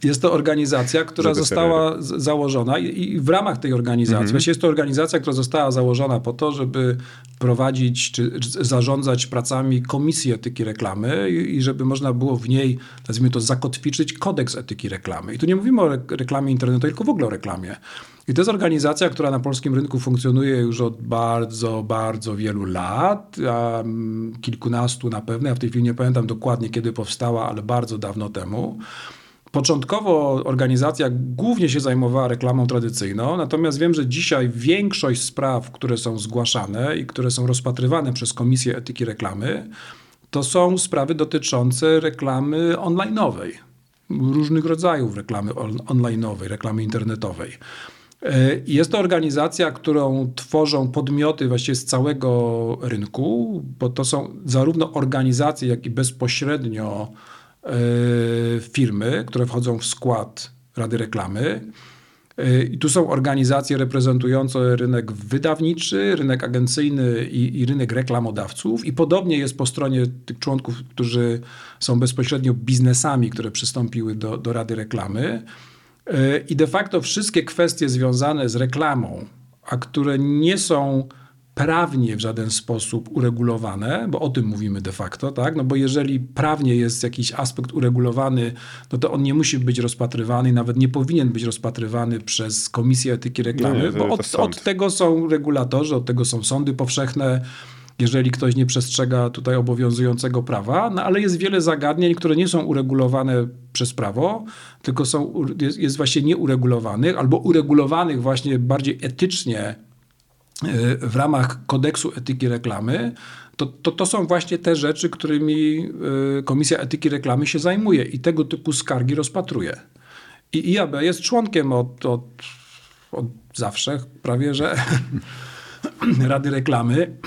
Jest to organizacja, która została założona i w ramach tej organizacji, mhm. jest to organizacja, która została założona po to, żeby prowadzić czy zarządzać pracami Komisji Etyki Reklamy i żeby można było w niej, nazwijmy to, zakotwiczyć kodeks etyki reklamy. I tu nie mówimy o reklamie internetowej, tylko w ogóle o reklamie. I to jest organizacja, która na polskim rynku funkcjonuje już od bardzo, bardzo wielu lat, kilkunastu na pewno. Ja w tej chwili nie pamiętam dokładnie, kiedy powstała, ale bardzo dawno temu. Początkowo organizacja głównie się zajmowała reklamą tradycyjną, natomiast wiem, że dzisiaj większość spraw, które są zgłaszane i które są rozpatrywane przez Komisję Etyki Reklamy, to są sprawy dotyczące reklamy online'owej, różnych rodzajów reklamy online'owej, reklamy internetowej. E, jest to organizacja, którą tworzą podmioty właściwie z całego rynku, bo to są zarówno organizacje, jak i bezpośrednio firmy, które wchodzą w skład Rady Reklamy. E, I tu są organizacje reprezentujące rynek wydawniczy, rynek agencyjny i, i, rynek reklamodawców. I podobnie jest po stronie tych członków, którzy są bezpośrednio biznesami, które przystąpiły do, do Rady Reklamy. E, I de facto wszystkie kwestie związane z reklamą, a które nie są prawnie w żaden sposób uregulowane, bo o tym mówimy de facto, tak? No bo jeżeli prawnie jest jakiś aspekt uregulowany, no to on nie musi być rozpatrywany, nawet nie powinien być rozpatrywany przez Komisję Etyki Reklamy, nie, bo od, od tego są regulatorzy, od tego są sądy powszechne, jeżeli ktoś nie przestrzega tutaj obowiązującego prawa, no ale jest wiele zagadnień, które nie są uregulowane przez prawo, tylko są, jest, jest właśnie nieuregulowanych albo uregulowanych właśnie bardziej etycznie w ramach kodeksu etyki reklamy, to, to, to są właśnie te rzeczy, którymi y, Komisja Etyki Reklamy się zajmuje i tego typu skargi rozpatruje. I IAB jest członkiem od, od, od zawsze, prawie że Rady Reklamy.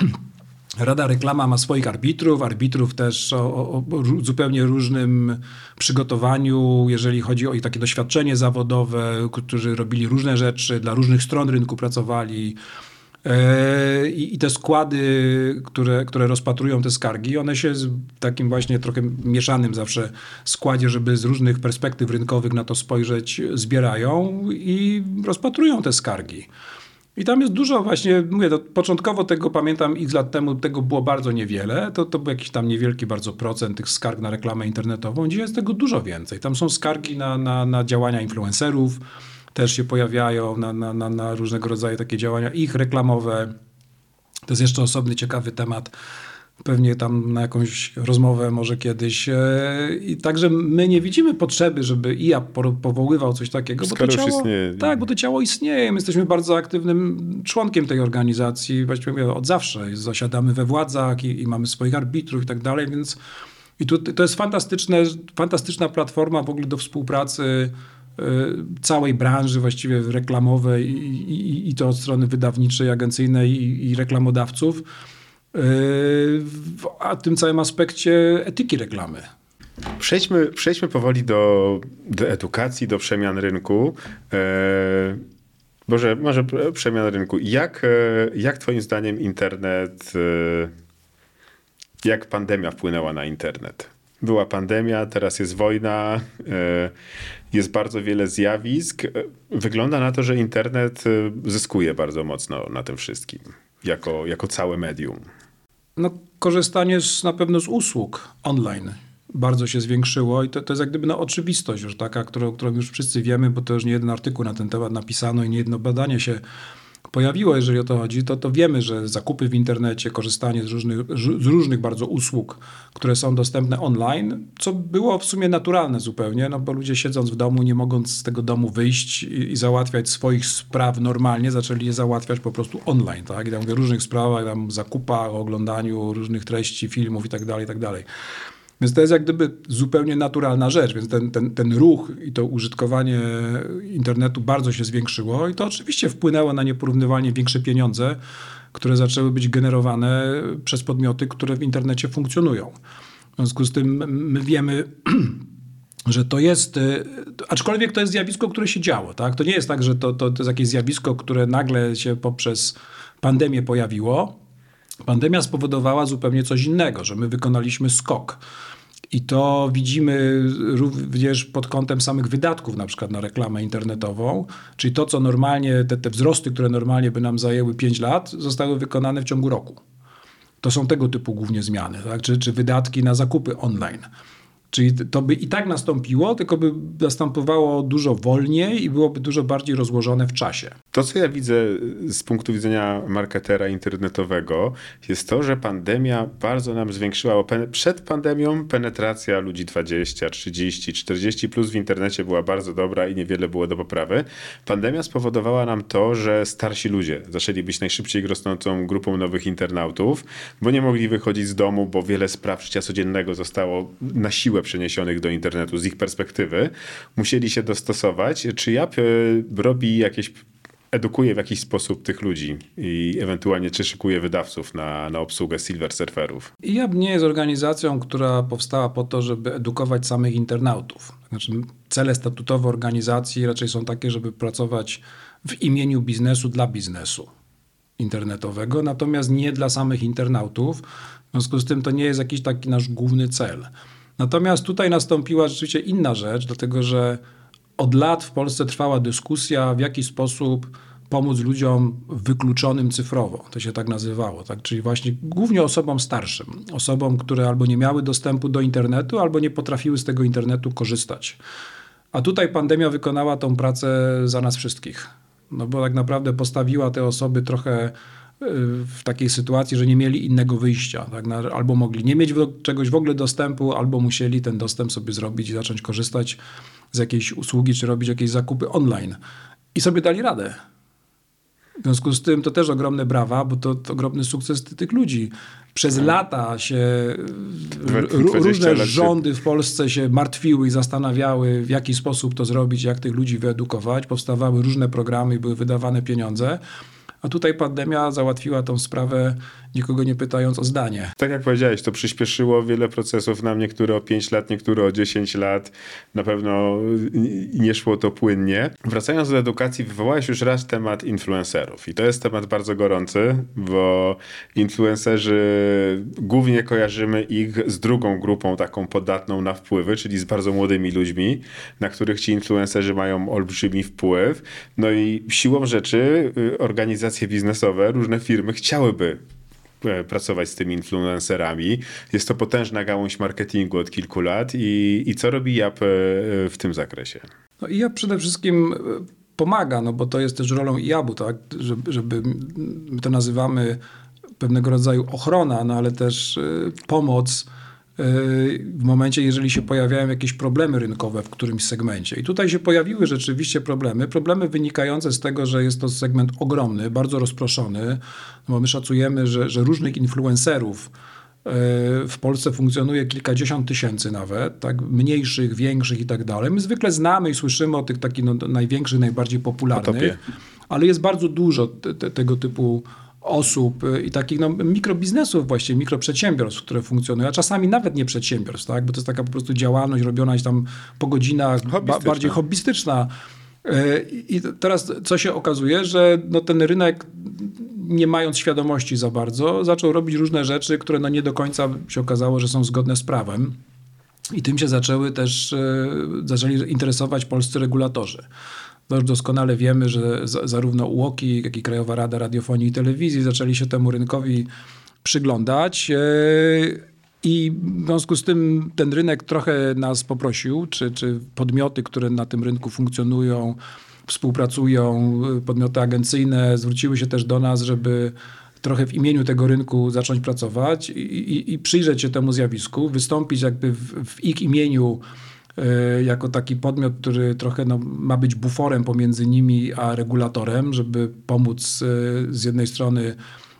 Rada Reklama ma swoich arbitrów, arbitrów też o, o, zupełnie różnym przygotowaniu, jeżeli chodzi o ich takie doświadczenie zawodowe, którzy robili różne rzeczy, dla różnych stron rynku pracowali. E, I, te składy, które, które rozpatrują te skargi, one się w takim właśnie trochę mieszanym zawsze składzie, żeby z różnych perspektyw rynkowych na to spojrzeć, zbierają i rozpatrują te skargi. I tam jest dużo właśnie, mówię, to początkowo tego pamiętam x lat temu, tego było bardzo niewiele. To, to był jakiś tam niewielki bardzo procent tych skarg na reklamę internetową. Dzisiaj jest tego dużo więcej. Tam są skargi na, na, na działania influencerów, też się pojawiają na, na, na, na różnego rodzaju takie działania, ich reklamowe. To jest jeszcze osobny, ciekawy temat pewnie tam na jakąś rozmowę może kiedyś. E, I także my nie widzimy potrzeby, żeby IA powoływał coś takiego, bo to ciało, istnieje. Tak, bo to ciało istnieje. My jesteśmy bardzo aktywnym członkiem tej organizacji, właściwie od zawsze. Zasiadamy we władzach i, i mamy swoich arbitrów i tak dalej, więc i tu, to jest fantastyczne, fantastyczna platforma w ogóle do współpracy całej branży właściwie reklamowej i, i, i to od strony wydawniczej, agencyjnej i, i reklamodawców, e, a tym całym aspekcie etyki reklamy. Przejdźmy, przejdźmy powoli do, do edukacji, do przemian rynku. E, Boże, może przemian rynku. Jak, jak twoim zdaniem internet, jak pandemia wpłynęła na internet? była pandemia, teraz jest wojna, e, jest bardzo wiele zjawisk. Wygląda na to, że internet e, zyskuje bardzo mocno na tym wszystkim, jako, jako całe medium. No, korzystanie z, na pewno z usług online bardzo się zwiększyło i to, to jest jak gdyby no, oczywistość już taka, którą, którą już wszyscy wiemy, bo to już nie jeden artykuł na ten temat napisano i nie jedno badanie się pojawiło, jeżeli o to chodzi, to, to wiemy, że zakupy w internecie, korzystanie z różnych, z różnych bardzo usług, które są dostępne online, co było w sumie naturalne zupełnie, no bo ludzie siedząc w domu, nie mogąc z tego domu wyjść i, i załatwiać swoich spraw normalnie, zaczęli je załatwiać po prostu online, tak? I tam mówię różnych sprawach, tam zakupach, oglądaniu różnych treści, filmów i tak dalej, i tak dalej. Więc to jest jak gdyby zupełnie naturalna rzecz, więc ten, ten, ten ruch i to użytkowanie internetu bardzo się zwiększyło i to oczywiście wpłynęło na nieporównywalnie większe pieniądze, które zaczęły być generowane przez podmioty, które w internecie funkcjonują. W związku z tym my wiemy, że to jest, y, aczkolwiek to jest zjawisko, które się działo. Tak? To nie jest tak, że to, to, to jest jakieś zjawisko, które nagle się poprzez pandemię pojawiło. Pandemia spowodowała zupełnie coś innego, że my wykonaliśmy skok. I to widzimy również pod kątem samych wydatków, na przykład na reklamę internetową, czyli to, co normalnie, te, te wzrosty, które normalnie by nam zajęły 5 lat, zostały wykonane w ciągu roku. To są tego typu głównie zmiany, tak? czy, czy wydatki na zakupy online. Czyli to by i tak nastąpiło, tylko by następowało dużo wolniej i byłoby dużo bardziej rozłożone w czasie. To, co ja widzę z punktu widzenia marketera internetowego, jest to, że pandemia bardzo nam zwiększyła. Przed pandemią penetracja ludzi 20, 30, 40 plus w internecie była bardzo dobra i niewiele było do poprawy. Pandemia spowodowała nam to, że starsi ludzie zaczęli być najszybciej rosnącą grupą nowych internautów, bo nie mogli wychodzić z domu, bo wiele spraw życia codziennego zostało na siłę przeniesionych do internetu z ich perspektywy, musieli się dostosować. Czy JAP e, robi jakieś edukuje w jakiś sposób tych ludzi i ewentualnie czy szykuje wydawców na, na obsługę Silver Surferów? IAB nie jest organizacją, która powstała po to, żeby edukować samych internautów. Znaczy, cele statutowe organizacji raczej są takie, żeby pracować w imieniu biznesu dla biznesu internetowego, natomiast nie dla samych internautów. W związku z tym to nie jest jakiś taki nasz główny cel. Natomiast tutaj nastąpiła rzeczywiście inna rzecz, dlatego że od lat w Polsce trwała dyskusja, w jaki sposób pomóc ludziom wykluczonym cyfrowo. To się tak nazywało, tak? czyli właśnie głównie osobom starszym, osobom, które albo nie miały dostępu do internetu, albo nie potrafiły z tego internetu korzystać. A tutaj pandemia wykonała tą pracę za nas wszystkich. No bo tak naprawdę postawiła te osoby trochę w takiej sytuacji, że nie mieli innego wyjścia. Tak? Albo mogli nie mieć czegoś w ogóle dostępu, albo musieli ten dostęp sobie zrobić i zacząć korzystać z jakiejś usługi, czy robić jakieś zakupy online. I sobie dali radę. W związku z tym to też ogromne brawa, bo to, to ogromny sukces tych ludzi. Przez tak. lata się różne rządy w Polsce się martwiły i zastanawiały, w jaki sposób to zrobić, jak tych ludzi wyedukować. Powstawały różne programy i były wydawane pieniądze. A tutaj pandemia załatwiła tą sprawę, nikogo nie pytając o zdanie. Tak jak powiedziałeś, to przyspieszyło wiele procesów nam, niektóre o 5 lat, niektóre o 10 lat. Na pewno nie szło to płynnie. Wracając do edukacji, wywołałeś już raz temat influencerów. I to jest temat bardzo gorący, bo influencerzy głównie kojarzymy ich z drugą grupą taką podatną na wpływy, czyli z bardzo młodymi ludźmi, na których ci influencerzy mają olbrzymi wpływ. No i siłą rzeczy y, organizacje biznesowe, różne firmy chciałyby pracować z tymi influencerami. Jest to potężna gałąź marketingu od kilku lat i, i co robi JAP e, w tym zakresie? No i ja przede wszystkim e, pomaga, no bo to jest też rolą IAB-u, tak? żeby, żeby my to nazywamy pewnego rodzaju ochrona, no ale też pomoc w momencie, jeżeli się pojawiają jakieś problemy rynkowe w którymś segmencie. I tutaj się pojawiły rzeczywiście problemy. Problemy wynikające z tego, że jest to segment ogromny, bardzo rozproszony, no bo my szacujemy, że, że różnych influencerów e, w Polsce funkcjonuje kilkadziesiąt tysięcy nawet, tak, mniejszych, większych i tak dalej. My zwykle znamy i słyszymy o tych takich no, największych, najbardziej popularnych, ale jest bardzo dużo te, te, tego typu osób y, i takich no, mikrobiznesów właśnie, mikroprzedsiębiorstw, które funkcjonują, a czasami nawet nie przedsiębiorstw, tak? bo to jest taka po prostu działalność robiona tam po godzinach, ba bardziej hobbystyczna. Y, I teraz co się okazuje, że no, ten rynek nie mając świadomości za bardzo, zaczął robić różne rzeczy, które no, nie do końca się okazało, że są zgodne z prawem. I tym się zaczęły też, zaczęli interesować polscy regulatorzy. Już doskonale wiemy, że zarówno UOKiK, jak i Krajowa Rada Radiofonii i Telewizji zaczęli się temu rynkowi przyglądać. I w związku z tym ten rynek trochę nas poprosił, czy, czy podmioty, które na tym rynku funkcjonują, współpracują, podmioty agencyjne zwróciły się też do nas, żeby trochę w imieniu tego rynku zacząć pracować i, i, i przyjrzeć się temu zjawisku, wystąpić jakby w, w ich imieniu e, jako taki podmiot, który trochę no, ma być buforem pomiędzy nimi a regulatorem, żeby pomóc e, z jednej strony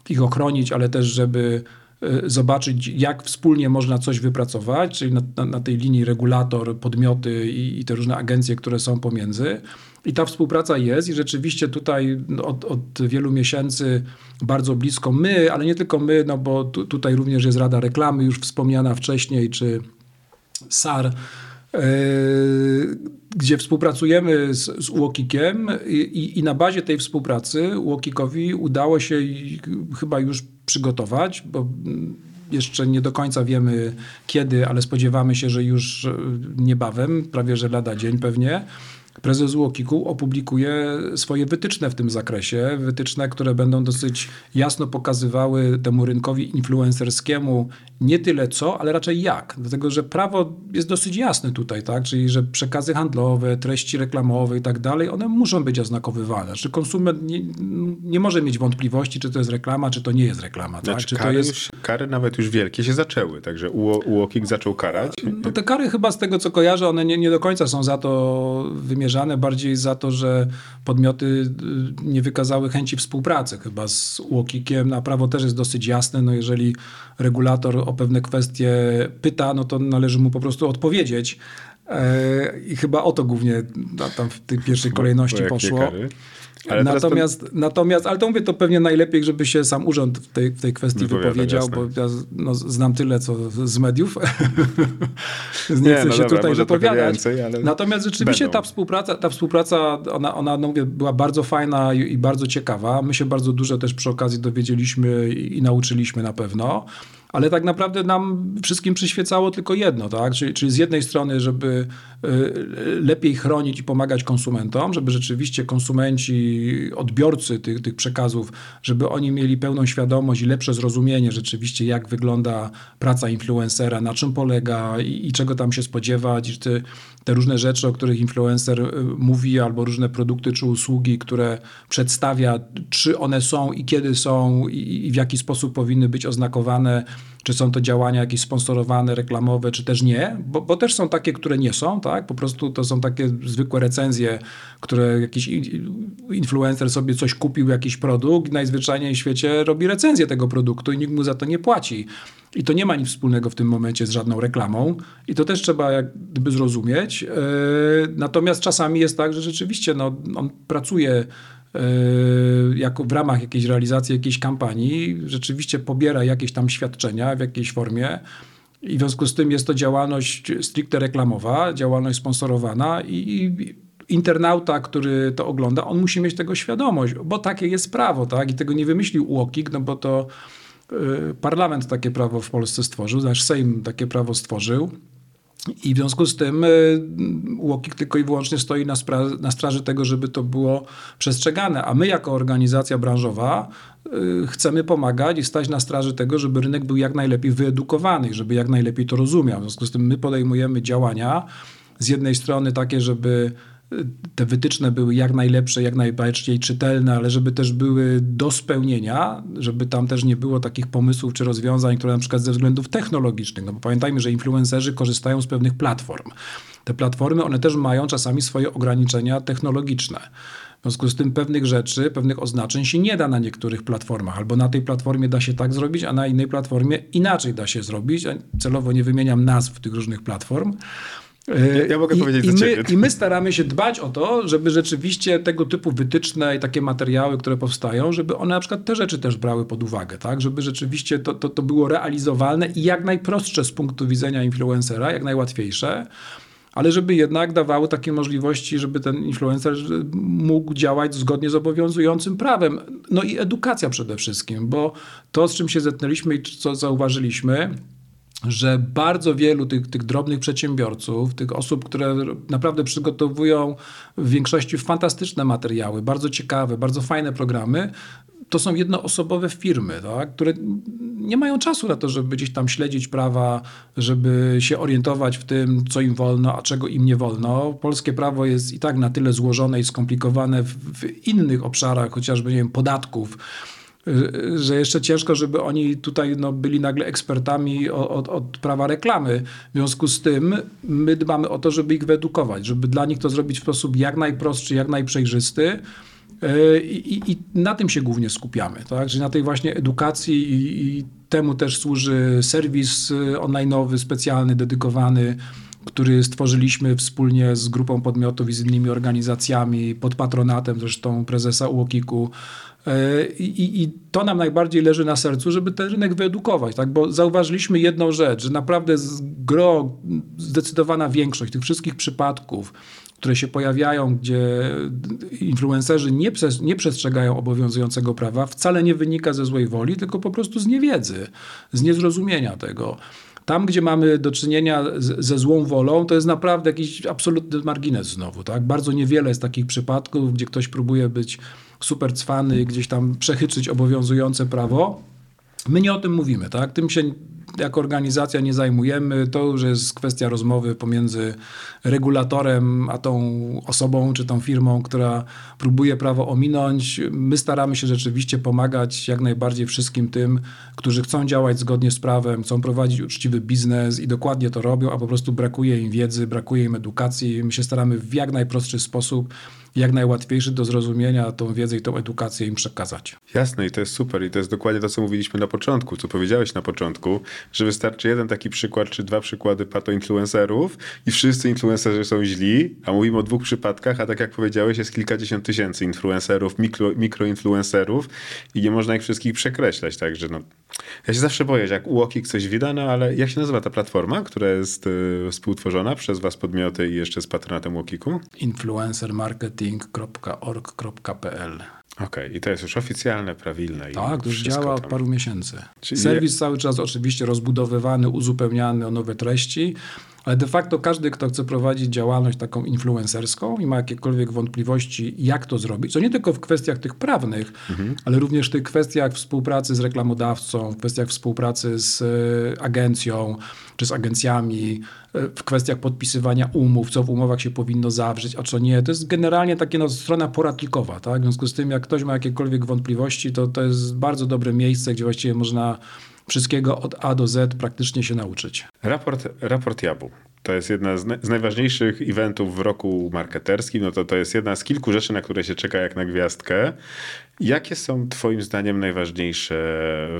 ich ochronić, ale też żeby Y, zobaczyć, jak wspólnie można coś wypracować, czyli na, na, na tej linii regulator, podmioty i, i, te różne agencje, które są pomiędzy. I ta współpraca jest i rzeczywiście tutaj od, od wielu miesięcy bardzo blisko my, ale nie tylko my, no bo tu, tutaj również jest Rada Reklamy, już wspomniana wcześniej, czy SAR, gdzie współpracujemy z, z i, i, na bazie tej współpracy UOKikowi udało się chyba już przygotować, bo jeszcze nie do końca wiemy kiedy, ale spodziewamy się, że już e, niebawem, prawie że lada dzień pewnie, prezes UOKiK-u opublikuje swoje wytyczne w tym zakresie. Wytyczne, które będą dosyć jasno pokazywały temu rynkowi influencerskiemu nie tyle co, ale raczej jak. Dlatego, że prawo jest dosyć jasne tutaj, tak? Czyli, że przekazy handlowe, treści reklamowe i tak dalej, one muszą być oznakowywane. Czy konsument nie, nie może mieć wątpliwości, czy to jest reklama, czy to nie jest reklama. Znaczy, tak? Czy kary, to jest... już, kary nawet już wielkie się zaczęły, także UOKiK zaczął karać. No te kary chyba z tego, co kojarzę, one nie, nie do końca są za to bardziej za to, że podmioty y, nie wykazały chęci współpracy chyba z UOKikiem. Na prawo też jest dosyć jasne, no jeżeli regulator o pewne kwestie pyta, no to należy mu po prostu odpowiedzieć. E, I chyba o to głównie tam w tej pierwszej kolejności poszło. Kary? Ale natomiast, to... natomiast, ale to mówię, to pewnie najlepiej, żeby się sam urząd w tej, w tej kwestii wypowiedział, jasne. bo ja no, znam tyle, co z mediów. nie, chcę no się dobra, tutaj wypowiadać. Więcej, natomiast rzeczywiście będą. ta współpraca, ta współpraca ona, ona no mówię, była bardzo fajna i, i, bardzo ciekawa. My się bardzo dużo też przy okazji dowiedzieliśmy i, i nauczyliśmy na pewno. Ale tak naprawdę nam wszystkim przyświecało tylko jedno, tak? Czyli, czyli z jednej strony, żeby y, lepiej chronić i pomagać konsumentom, żeby rzeczywiście konsumenci, odbiorcy tych, tych przekazów, żeby oni mieli pełną świadomość i lepsze zrozumienie rzeczywiście, jak wygląda praca influencera, na czym polega i, i czego tam się spodziewać, i te, różne rzeczy, o których influencer y, mówi, albo różne produkty czy usługi, które przedstawia, czy one są i kiedy są i, i w jaki sposób powinny być oznakowane, czy są to działania jakieś sponsorowane, reklamowe, czy też nie, bo, bo, też są takie, które nie są, tak? Po prostu to są takie zwykłe recenzje, które jakiś influencer sobie coś kupił, jakiś produkt, najzwyczajniej w świecie robi recenzję tego produktu i nikt mu za to nie płaci. I to nie ma nic wspólnego w tym momencie z żadną reklamą i to też trzeba jak gdyby zrozumieć. Yy, natomiast czasami jest tak, że rzeczywiście no, on pracuje Yy, jako w ramach jakiejś realizacji jakiejś kampanii rzeczywiście pobiera jakieś tam świadczenia w jakiejś formie i w związku z tym jest to działalność stricte reklamowa, działalność sponsorowana i, i internauta, który to ogląda, on musi mieć tego świadomość, bo takie jest prawo, tak? I tego nie wymyślił UOKiK, no bo to parlament takie prawo w Polsce stworzył, nasz Sejm takie prawo stworzył. I w związku z tym UOKiK tylko i wyłącznie stoi na, na straży tego, żeby to było przestrzegane. A my jako organizacja branżowa y, chcemy pomagać i stać na straży tego, żeby rynek był jak najlepiej wyedukowany, żeby jak najlepiej to rozumiał. W związku z tym my podejmujemy działania z jednej strony takie, żeby te wytyczne były jak najlepsze, jak najbardziej czytelne, ale żeby też były do spełnienia, żeby tam też nie było takich pomysłów czy rozwiązań, które na przykład ze względów technologicznych, no bo pamiętajmy, że influencerzy korzystają z pewnych platform. Te platformy, one też mają czasami swoje ograniczenia technologiczne. W związku z tym pewnych rzeczy, pewnych oznaczeń się nie da na niektórych platformach. Albo na tej platformie da się tak zrobić, a na innej platformie inaczej da się zrobić. Celowo nie wymieniam nazw tych różnych platform. Ja, mogę I, powiedzieć i my, I my staramy się dbać o to, żeby rzeczywiście tego typu wytyczne i takie materiały, które powstają, żeby one na przykład te rzeczy też brały pod uwagę, tak? Żeby rzeczywiście to, to, to było realizowalne i jak najprostsze z punktu widzenia influencera, jak najłatwiejsze ale żeby jednak dawały takie możliwości, żeby ten influencer mógł działać zgodnie z obowiązującym prawem. No i edukacja przede wszystkim, bo to, z czym się zetknęliśmy i co zauważyliśmy, że bardzo wielu tych, tych drobnych przedsiębiorców, tych osób, które naprawdę przygotowują w większości fantastyczne materiały, bardzo ciekawe, bardzo fajne programy, to są jednoosobowe firmy, tak, które nie mają czasu na to, żeby gdzieś tam śledzić prawa, żeby się orientować w tym, co im wolno, a czego im nie wolno. Polskie prawo jest i tak na tyle złożone i skomplikowane w, w innych obszarach, chociażby nie wiem, podatków, że jeszcze ciężko, żeby oni tutaj no, byli nagle ekspertami od, od, prawa reklamy. W związku z tym my dbamy o to, żeby ich wyedukować, żeby dla nich to zrobić w sposób jak najprostszy, jak najprzejrzysty. E, I, I, na tym się głównie skupiamy, tak? czyli na tej właśnie edukacji i, i temu też służy serwis e, online'owy specjalny, dedykowany, który stworzyliśmy wspólnie z grupą podmiotów i z innymi organizacjami, pod patronatem zresztą prezesa UOKiK-u. E, I, I, to nam najbardziej leży na sercu, żeby ten rynek wyedukować, tak? bo zauważyliśmy jedną rzecz, że naprawdę gro, zdecydowana większość tych wszystkich przypadków, które się pojawiają, gdzie influencerzy nie, nie przestrzegają obowiązującego prawa, wcale nie wynika ze złej woli, tylko po prostu z niewiedzy, z niezrozumienia tego. Tam, gdzie mamy do czynienia z, ze złą wolą, to jest naprawdę jakiś absolutny margines znowu. Tak? Bardzo niewiele jest takich przypadków, gdzie ktoś próbuje być super cwany, gdzieś tam przechyczyć obowiązujące prawo. My nie o tym mówimy, tak? Tym się jako organizacja nie zajmujemy. To już jest kwestia rozmowy pomiędzy regulatorem a tą osobą czy tą firmą, która próbuje prawo ominąć. My staramy się rzeczywiście pomagać jak najbardziej wszystkim tym, którzy chcą działać zgodnie z prawem, chcą prowadzić uczciwy biznes i dokładnie to robią, a po prostu brakuje im wiedzy, brakuje im edukacji. My się staramy w jak najprostszy sposób jak najłatwiejszy do zrozumienia tą wiedzę i tą edukację im przekazać. Jasne i to jest super i to jest dokładnie to, co mówiliśmy na początku, co powiedziałeś na początku, że wystarczy jeden taki przykład czy dwa przykłady pato-influencerów i wszyscy influencerzy są źli, a mówimy o dwóch przypadkach, a tak jak powiedziałeś jest kilkadziesiąt tysięcy influencerów, mikro, mikroinfluencerów i nie można ich wszystkich przekreślać, także no ja się zawsze boję, że jak UOKiK coś widać, no ale jak się nazywa ta platforma, która jest y, współtworzona przez was podmioty i jeszcze z patronatem UOKiK-u? influencermarketing.org.pl Okej, okay. i to jest już oficjalne, prawilne. Tak, już działa od paru miesięcy. Czyli Serwis je... cały czas oczywiście rozbudowywany, uzupełniany o nowe treści, ale de facto każdy, kto chce prowadzić działalność taką influencerską i ma jakiekolwiek wątpliwości, jak to zrobić, to nie tylko w kwestiach tych prawnych, mhm. ale również w tych kwestiach współpracy z reklamodawcą, w kwestiach współpracy z e, agencją czy z agencjami, e, w kwestiach podpisywania umów, co w umowach się powinno zawrzeć, a co nie. To jest generalnie taka no, strona poradnikowa. Tak? W związku z tym, jak ktoś ma jakiekolwiek wątpliwości, to to jest bardzo dobre miejsce, gdzie właściwie można wszystkiego od A do Z praktycznie się nauczyć. Raport, raport Jabu. To jest jedna z, z, najważniejszych eventów w roku marketerskim. No to, to jest jedna z kilku rzeczy, na które się czeka jak na gwiazdkę. Jakie są Twoim zdaniem najważniejsze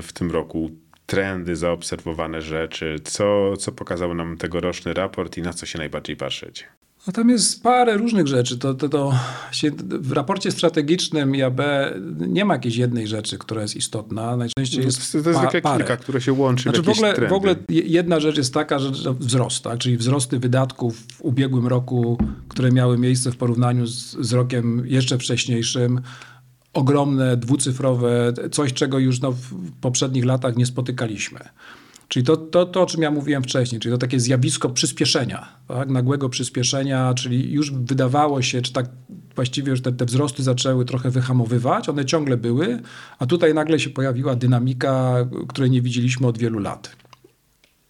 w tym roku trendy, zaobserwowane rzeczy? Co, co pokazał nam tegoroczny raport i na co się najbardziej patrzeć? No tam jest parę różnych rzeczy. To, to, to się, w raporcie strategicznym IAB nie ma jakiejś jednej rzeczy, która jest istotna. Najczęściej jest To, to jest pa, kilka, które się łączy znaczy, w, w ogóle, w ogóle jedna rzecz jest taka, że wzrost, tak? czyli wzrosty wydatków w ubiegłym roku, które miały miejsce w porównaniu z, z rokiem jeszcze wcześniejszym, ogromne, dwucyfrowe, coś czego już no, w poprzednich latach nie spotykaliśmy. Czyli to, to, to, o czym ja mówiłem wcześniej, czyli to takie zjawisko przyspieszenia, tak? nagłego przyspieszenia, czyli już wydawało się, czy tak właściwie już te, te wzrosty zaczęły trochę wyhamowywać, one ciągle były, a tutaj nagle się pojawiła dynamika, której nie widzieliśmy od wielu lat.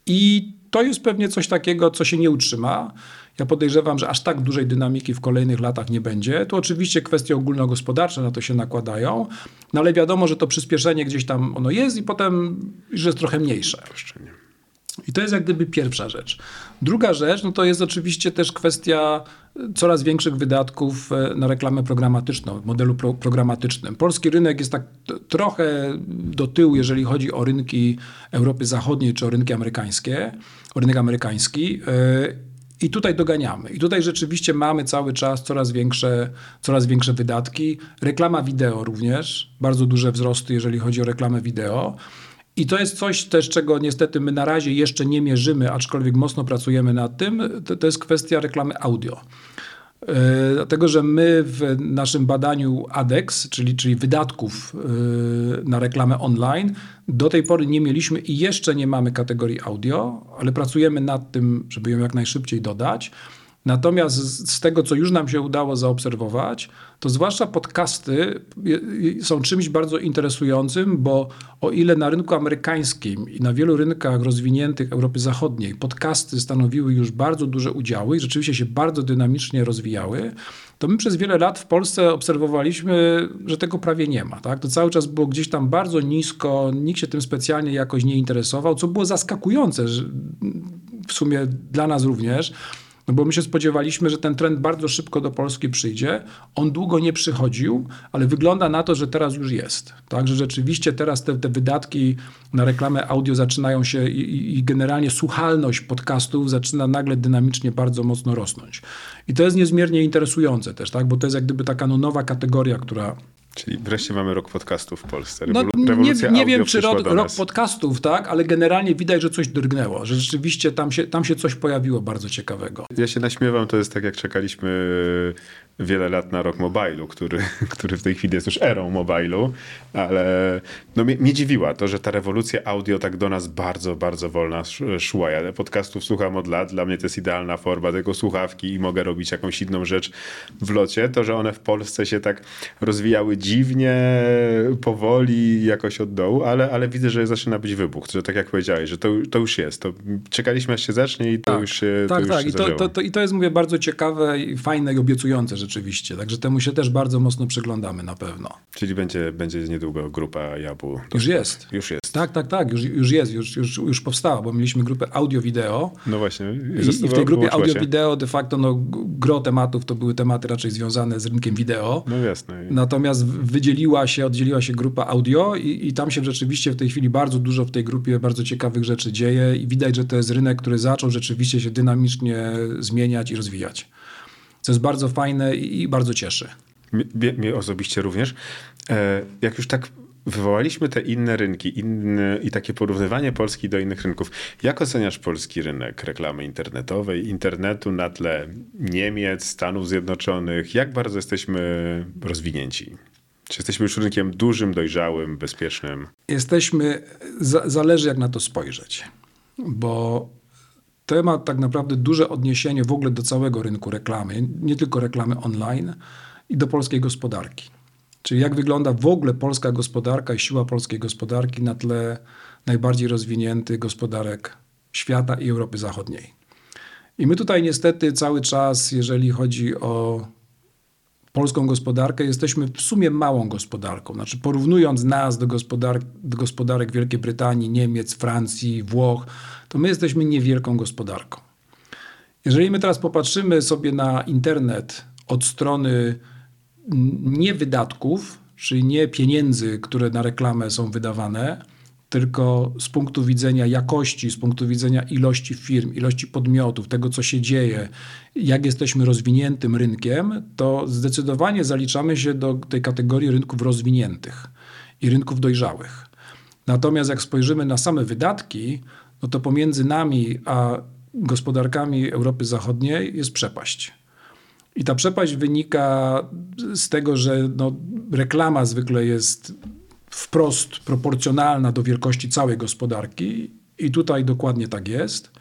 I to jest pewnie coś takiego, co się nie utrzyma. Ja podejrzewam, że aż tak dużej dynamiki w kolejnych latach nie będzie. Tu oczywiście kwestie ogólnogospodarcze na to się nakładają, no ale wiadomo, że to przyspieszenie gdzieś tam ono jest i potem już jest trochę mniejsze. I to jest jak gdyby pierwsza rzecz. Druga rzecz, no to jest oczywiście też kwestia coraz większych wydatków e, na reklamę programatyczną, w modelu pro programatycznym. Polski rynek jest tak trochę do tyłu, jeżeli chodzi o rynki Europy Zachodniej czy o rynki amerykańskie, rynek amerykański. E, i tutaj doganiamy. I tutaj rzeczywiście mamy cały czas coraz większe, coraz większe wydatki. Reklama wideo również, bardzo duże wzrosty, jeżeli chodzi o reklamę wideo. I to jest coś też, czego niestety my na razie jeszcze nie mierzymy, aczkolwiek mocno pracujemy nad tym. To, to jest kwestia reklamy audio. E, dlatego, że my w naszym badaniu ADEX, czyli, czyli wydatków e, na reklamę online, do tej pory nie mieliśmy i jeszcze nie mamy kategorii audio, ale pracujemy nad tym, żeby ją jak najszybciej dodać. Natomiast z tego, co już nam się udało zaobserwować, to zwłaszcza podcasty są czymś bardzo interesującym, bo o ile na rynku amerykańskim i na wielu rynkach rozwiniętych Europy Zachodniej podcasty stanowiły już bardzo duże udziały i rzeczywiście się bardzo dynamicznie rozwijały, to my przez wiele lat w Polsce obserwowaliśmy, że tego prawie nie ma. Tak? To cały czas było gdzieś tam bardzo nisko, nikt się tym specjalnie jakoś nie interesował, co było zaskakujące w sumie dla nas również no bo my się spodziewaliśmy, że ten trend bardzo szybko do Polski przyjdzie. On długo nie przychodził, ale wygląda na to, że teraz już jest. Także rzeczywiście teraz te, te wydatki na reklamę audio zaczynają się i, i generalnie słuchalność podcastów zaczyna nagle dynamicznie bardzo mocno rosnąć. I to jest niezmiernie interesujące też, tak? bo to jest jak gdyby taka no, nowa kategoria, która Czyli wreszcie mamy rok podcastów w Polsce. No, Rewolucja nie, nie wiem, czy rok, rok, podcastów, tak, ale generalnie widać, że coś drgnęło, że rzeczywiście tam się, tam się coś pojawiło bardzo ciekawego. Ja się naśmiewam, to jest tak jak czekaliśmy wiele lat na rok mobilu, który, który w tej chwili jest już erą mobilu, ale no mnie, mnie, dziwiła to, że ta rewolucja audio tak do nas bardzo, bardzo wolna szła. Ja podcastów słucham od lat, dla mnie to jest idealna forma tego słuchawki i mogę robić jakąś inną rzecz w locie. To, że one w Polsce się tak rozwijały dziwnie, powoli, jakoś od dołu, ale, ale widzę, że zaczyna być wybuch, że tak jak powiedziałeś, że to, to już jest. To czekaliśmy aż się zacznie i to tak, już się Tak, to tak. Się I, to, to, to, I to jest, mówię, bardzo ciekawe, i fajne i obiecujące rzeczywiście. Także temu się też bardzo mocno przyglądamy na pewno. Czyli będzie, będzie niedługo grupa Jabu. Już jest. Już jest. Tak, tak, tak. Już, już jest. Już, już, już powstała, bo mieliśmy grupę audio-wideo. No właśnie. I, I, w tej grupie audio-wideo de facto no, gro tematów to były tematy raczej związane z rynkiem wideo. No jasne. Natomiast wydzieliła się, oddzieliła się grupa audio i, i tam się rzeczywiście w tej chwili bardzo dużo w tej grupie bardzo ciekawych rzeczy dzieje i widać, że to jest rynek, który zaczął rzeczywiście się dynamicznie zmieniać i rozwijać. Co jest bardzo fajne i, bardzo cieszy. Mnie, mnie osobiście również. E, jak już tak wywołaliśmy te inne rynki inne, i takie porównywanie Polski do innych rynków. Jak oceniasz polski rynek reklamy internetowej, internetu na tle Niemiec, Stanów Zjednoczonych? Jak bardzo jesteśmy rozwinięci? Czy jesteśmy już rynkiem dużym, dojrzałym, bezpiecznym? Jesteśmy, zależy jak na to spojrzeć, bo to ma tak naprawdę duże odniesienie w ogóle do całego rynku reklamy, nie tylko reklamy online i do polskiej gospodarki. Czyli jak wygląda w ogóle polska gospodarka i siła polskiej gospodarki na tle najbardziej rozwiniętych gospodarek świata i Europy Zachodniej. I my tutaj niestety cały czas, jeżeli chodzi o polską gospodarkę, jesteśmy w sumie małą gospodarką. Znaczy, porównując nas do, gospodar do gospodarek Wielkiej Brytanii, Niemiec, Francji, Włoch, to my jesteśmy niewielką gospodarką. Jeżeli my teraz popatrzymy sobie na internet od strony nie wydatków, czyli nie pieniędzy, które na reklamę są wydawane, tylko z punktu widzenia jakości, z punktu widzenia ilości firm, ilości podmiotów, tego co się dzieje, jak jesteśmy rozwiniętym rynkiem, to zdecydowanie zaliczamy się do tej kategorii rynków rozwiniętych i rynków dojrzałych. Natomiast jak spojrzymy na same wydatki, no to pomiędzy nami a gospodarkami Europy Zachodniej jest przepaść. I ta przepaść wynika z tego, że no, reklama zwykle jest wprost proporcjonalna do wielkości całej gospodarki, i tutaj dokładnie tak jest.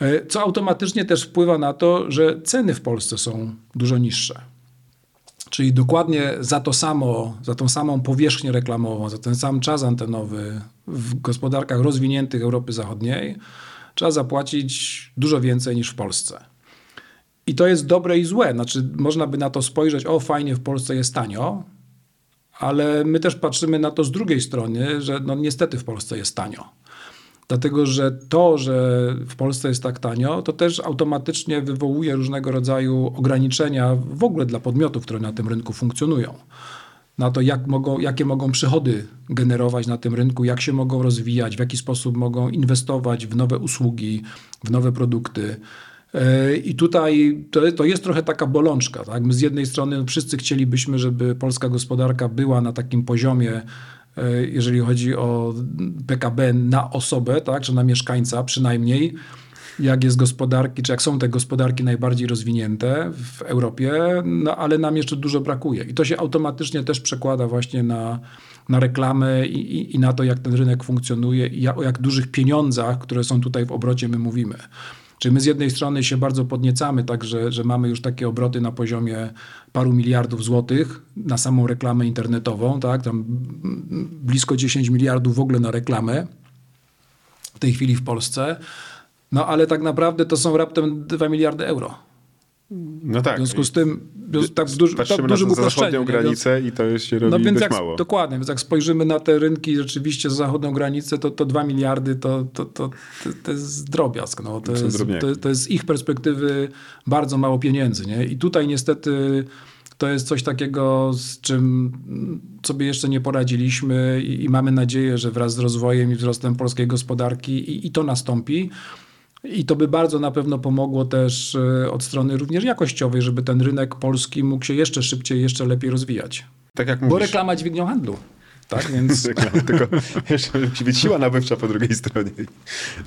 E, co automatycznie też wpływa na to, że ceny w Polsce są dużo niższe. Czyli dokładnie za to samo, za tą samą powierzchnię reklamową, za ten sam czas antenowy w gospodarkach rozwiniętych Europy Zachodniej trzeba zapłacić dużo więcej niż w Polsce. I to jest dobre i złe. Znaczy, można by na to spojrzeć, o fajnie, w Polsce jest tanio, ale my też patrzymy na to z drugiej strony, że no niestety w Polsce jest tanio. Dlatego, że to, że w Polsce jest tak tanio, to też automatycznie wywołuje różnego rodzaju ograniczenia w ogóle dla podmiotów, które na tym rynku funkcjonują. Na to, jak mogą, jakie mogą przychody generować na tym rynku, jak się mogą rozwijać, w jaki sposób mogą inwestować w nowe usługi, w nowe produkty. E, I tutaj to, to, jest trochę taka bolączka. Tak? My z jednej strony wszyscy chcielibyśmy, żeby polska gospodarka była na takim poziomie, e, jeżeli chodzi o PKB na osobę, tak, czy na mieszkańca przynajmniej, jak jest gospodarki, czy jak są te gospodarki najbardziej rozwinięte w Europie, no ale nam jeszcze dużo brakuje. I to się automatycznie też przekłada właśnie na, na reklamę i, i, i na to, jak ten rynek funkcjonuje i jak, o jak dużych pieniądzach, które są tutaj w obrocie, my mówimy. Czyli my z jednej strony się bardzo podniecamy, tak, że, że mamy już takie obroty na poziomie paru miliardów złotych na samą reklamę internetową, tak, tam blisko 10 miliardów w ogóle na reklamę w tej chwili w Polsce. No ale tak naprawdę to są raptem 2 miliardy euro. No tak. W związku z tym, tak w duży, Patrzymy tak na dużym nie? granicę i to jest się robi No więc jak, mało. dokładnie, więc jak spojrzymy na te rynki rzeczywiście za zachodnią granicę, to, to 2 miliardy to, to, to, to, to jest drobiazg. No. To, jest, to, to jest z ich perspektywy bardzo mało pieniędzy. Nie? I tutaj niestety to jest coś takiego, z czym sobie jeszcze nie poradziliśmy i, i mamy nadzieję, że wraz z rozwojem i wzrostem polskiej gospodarki i, i to nastąpi. I to by bardzo na pewno pomogło też e, od strony również jakościowej, żeby ten rynek polski mógł się jeszcze szybciej, jeszcze lepiej rozwijać. Tak jak Bo mówisz. reklama dźwignią handlu. Tak, więc tylko jeszcze musi być siła nabywcza po drugiej stronie.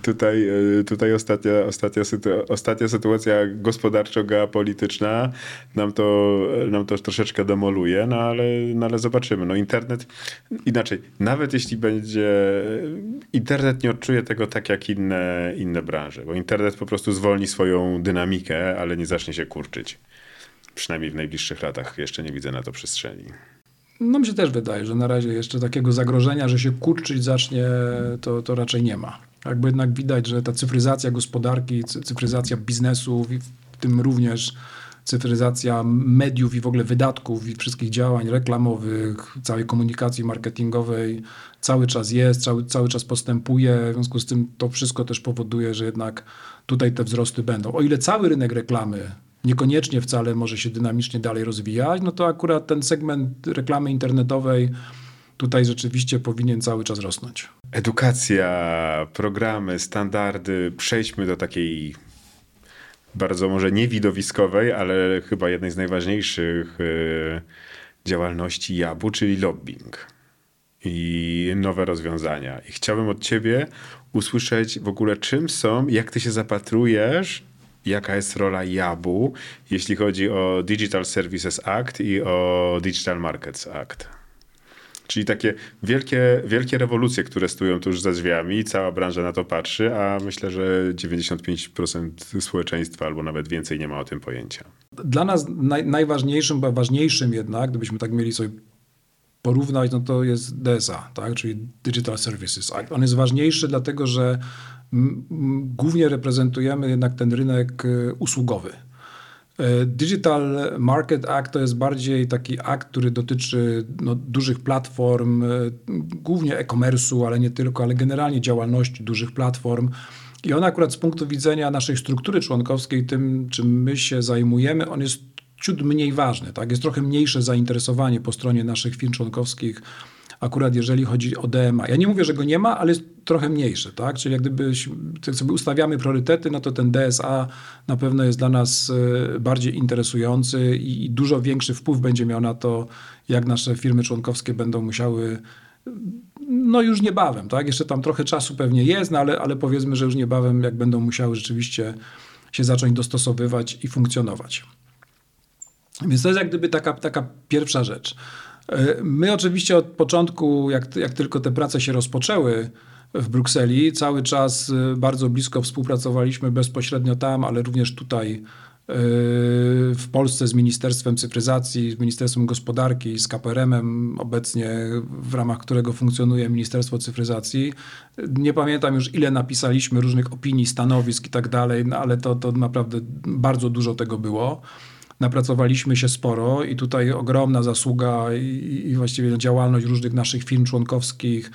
Tutaj, e, tutaj ostatnia, ostatnia, sytu- ostatnia sytuacja gospodarczo-geopolityczna nam to, nam to troszeczkę demoluje, no ale, no ale zobaczymy. No internet, inaczej, nawet jeśli będzie, internet nie odczuje tego tak jak inne, inne branże, bo internet po prostu zwolni swoją dynamikę, ale nie zacznie się kurczyć. Przynajmniej w najbliższych latach jeszcze nie widzę na to przestrzeni. No mi się też wydaje, że na razie jeszcze takiego zagrożenia, że się kurczyć zacznie, to, to raczej nie ma. Jakby jednak widać, że ta cyfryzacja gospodarki, cy- cyfryzacja biznesów i w tym również cyfryzacja mediów i w ogóle wydatków i wszystkich działań reklamowych, całej komunikacji marketingowej cały czas jest, cały, cały czas postępuje. W związku z tym to wszystko też powoduje, że jednak tutaj te wzrosty będą. O ile cały rynek reklamy niekoniecznie wcale może się dynamicznie dalej rozwijać, no to akurat ten segment reklamy internetowej tutaj rzeczywiście powinien cały czas rosnąć. Edukacja, programy, standardy. Przejdźmy do takiej bardzo może niewidowiskowej, ale chyba jednej z najważniejszych y, działalności Jabu, czyli lobbying i nowe rozwiązania. I chciałbym od ciebie usłyszeć w ogóle czym są, jak ty się zapatrujesz, jaka jest rola Jabu, jeśli chodzi o Digital Services Act i o Digital Markets Act. Czyli takie wielkie, wielkie rewolucje, które stoją tuż za drzwiami, cała branża na to patrzy, a myślę, że 95% społeczeństwa albo nawet więcej nie ma o tym pojęcia. Dla nas naj, najważniejszym, bo ważniejszym jednak, gdybyśmy tak mieli sobie porównać, no to jest DSA, tak? czyli Digital Services Act. On jest ważniejszy dlatego, że głównie reprezentujemy jednak ten rynek y, usługowy. E, Digital Market Act to jest bardziej taki akt, który dotyczy no, dużych platform, e, głównie e-commerce'u, ale nie tylko, ale generalnie działalności dużych platform. I on akurat z punktu widzenia naszej struktury członkowskiej, tym czym my się zajmujemy, on jest ciut mniej ważny. Tak? Jest trochę mniejsze zainteresowanie po stronie naszych firm członkowskich, akurat jeżeli chodzi o DMA. Ja nie mówię, że go nie ma, ale jest trochę mniejszy. Tak? Czyli jak gdyby jak sobie ustawiamy priorytety, no to ten DSA na pewno jest dla nas e, bardziej interesujący i dużo większy wpływ będzie miał na to, jak nasze firmy członkowskie będą musiały no już niebawem, tak? Jeszcze tam trochę czasu pewnie jest, no ale, ale powiedzmy, że już niebawem, jak będą musiały rzeczywiście się zacząć dostosowywać i funkcjonować. Więc to jest jak gdyby taka, taka pierwsza rzecz. E, My oczywiście od początku, jak, jak tylko te prace się rozpoczęły w Brukseli, cały czas e, bardzo blisko współpracowaliśmy bezpośrednio tam, ale również tutaj e, w Polsce z Ministerstwem Cyfryzacji, z Ministerstwem Gospodarki, z KPRM-em obecnie, w ramach którego funkcjonuje Ministerstwo Cyfryzacji. Nie pamiętam już ile napisaliśmy różnych opinii, stanowisk i tak dalej, no ale to, to naprawdę bardzo dużo tego było napracowaliśmy się sporo i tutaj ogromna zasługa i, i właściwie działalność różnych naszych firm członkowskich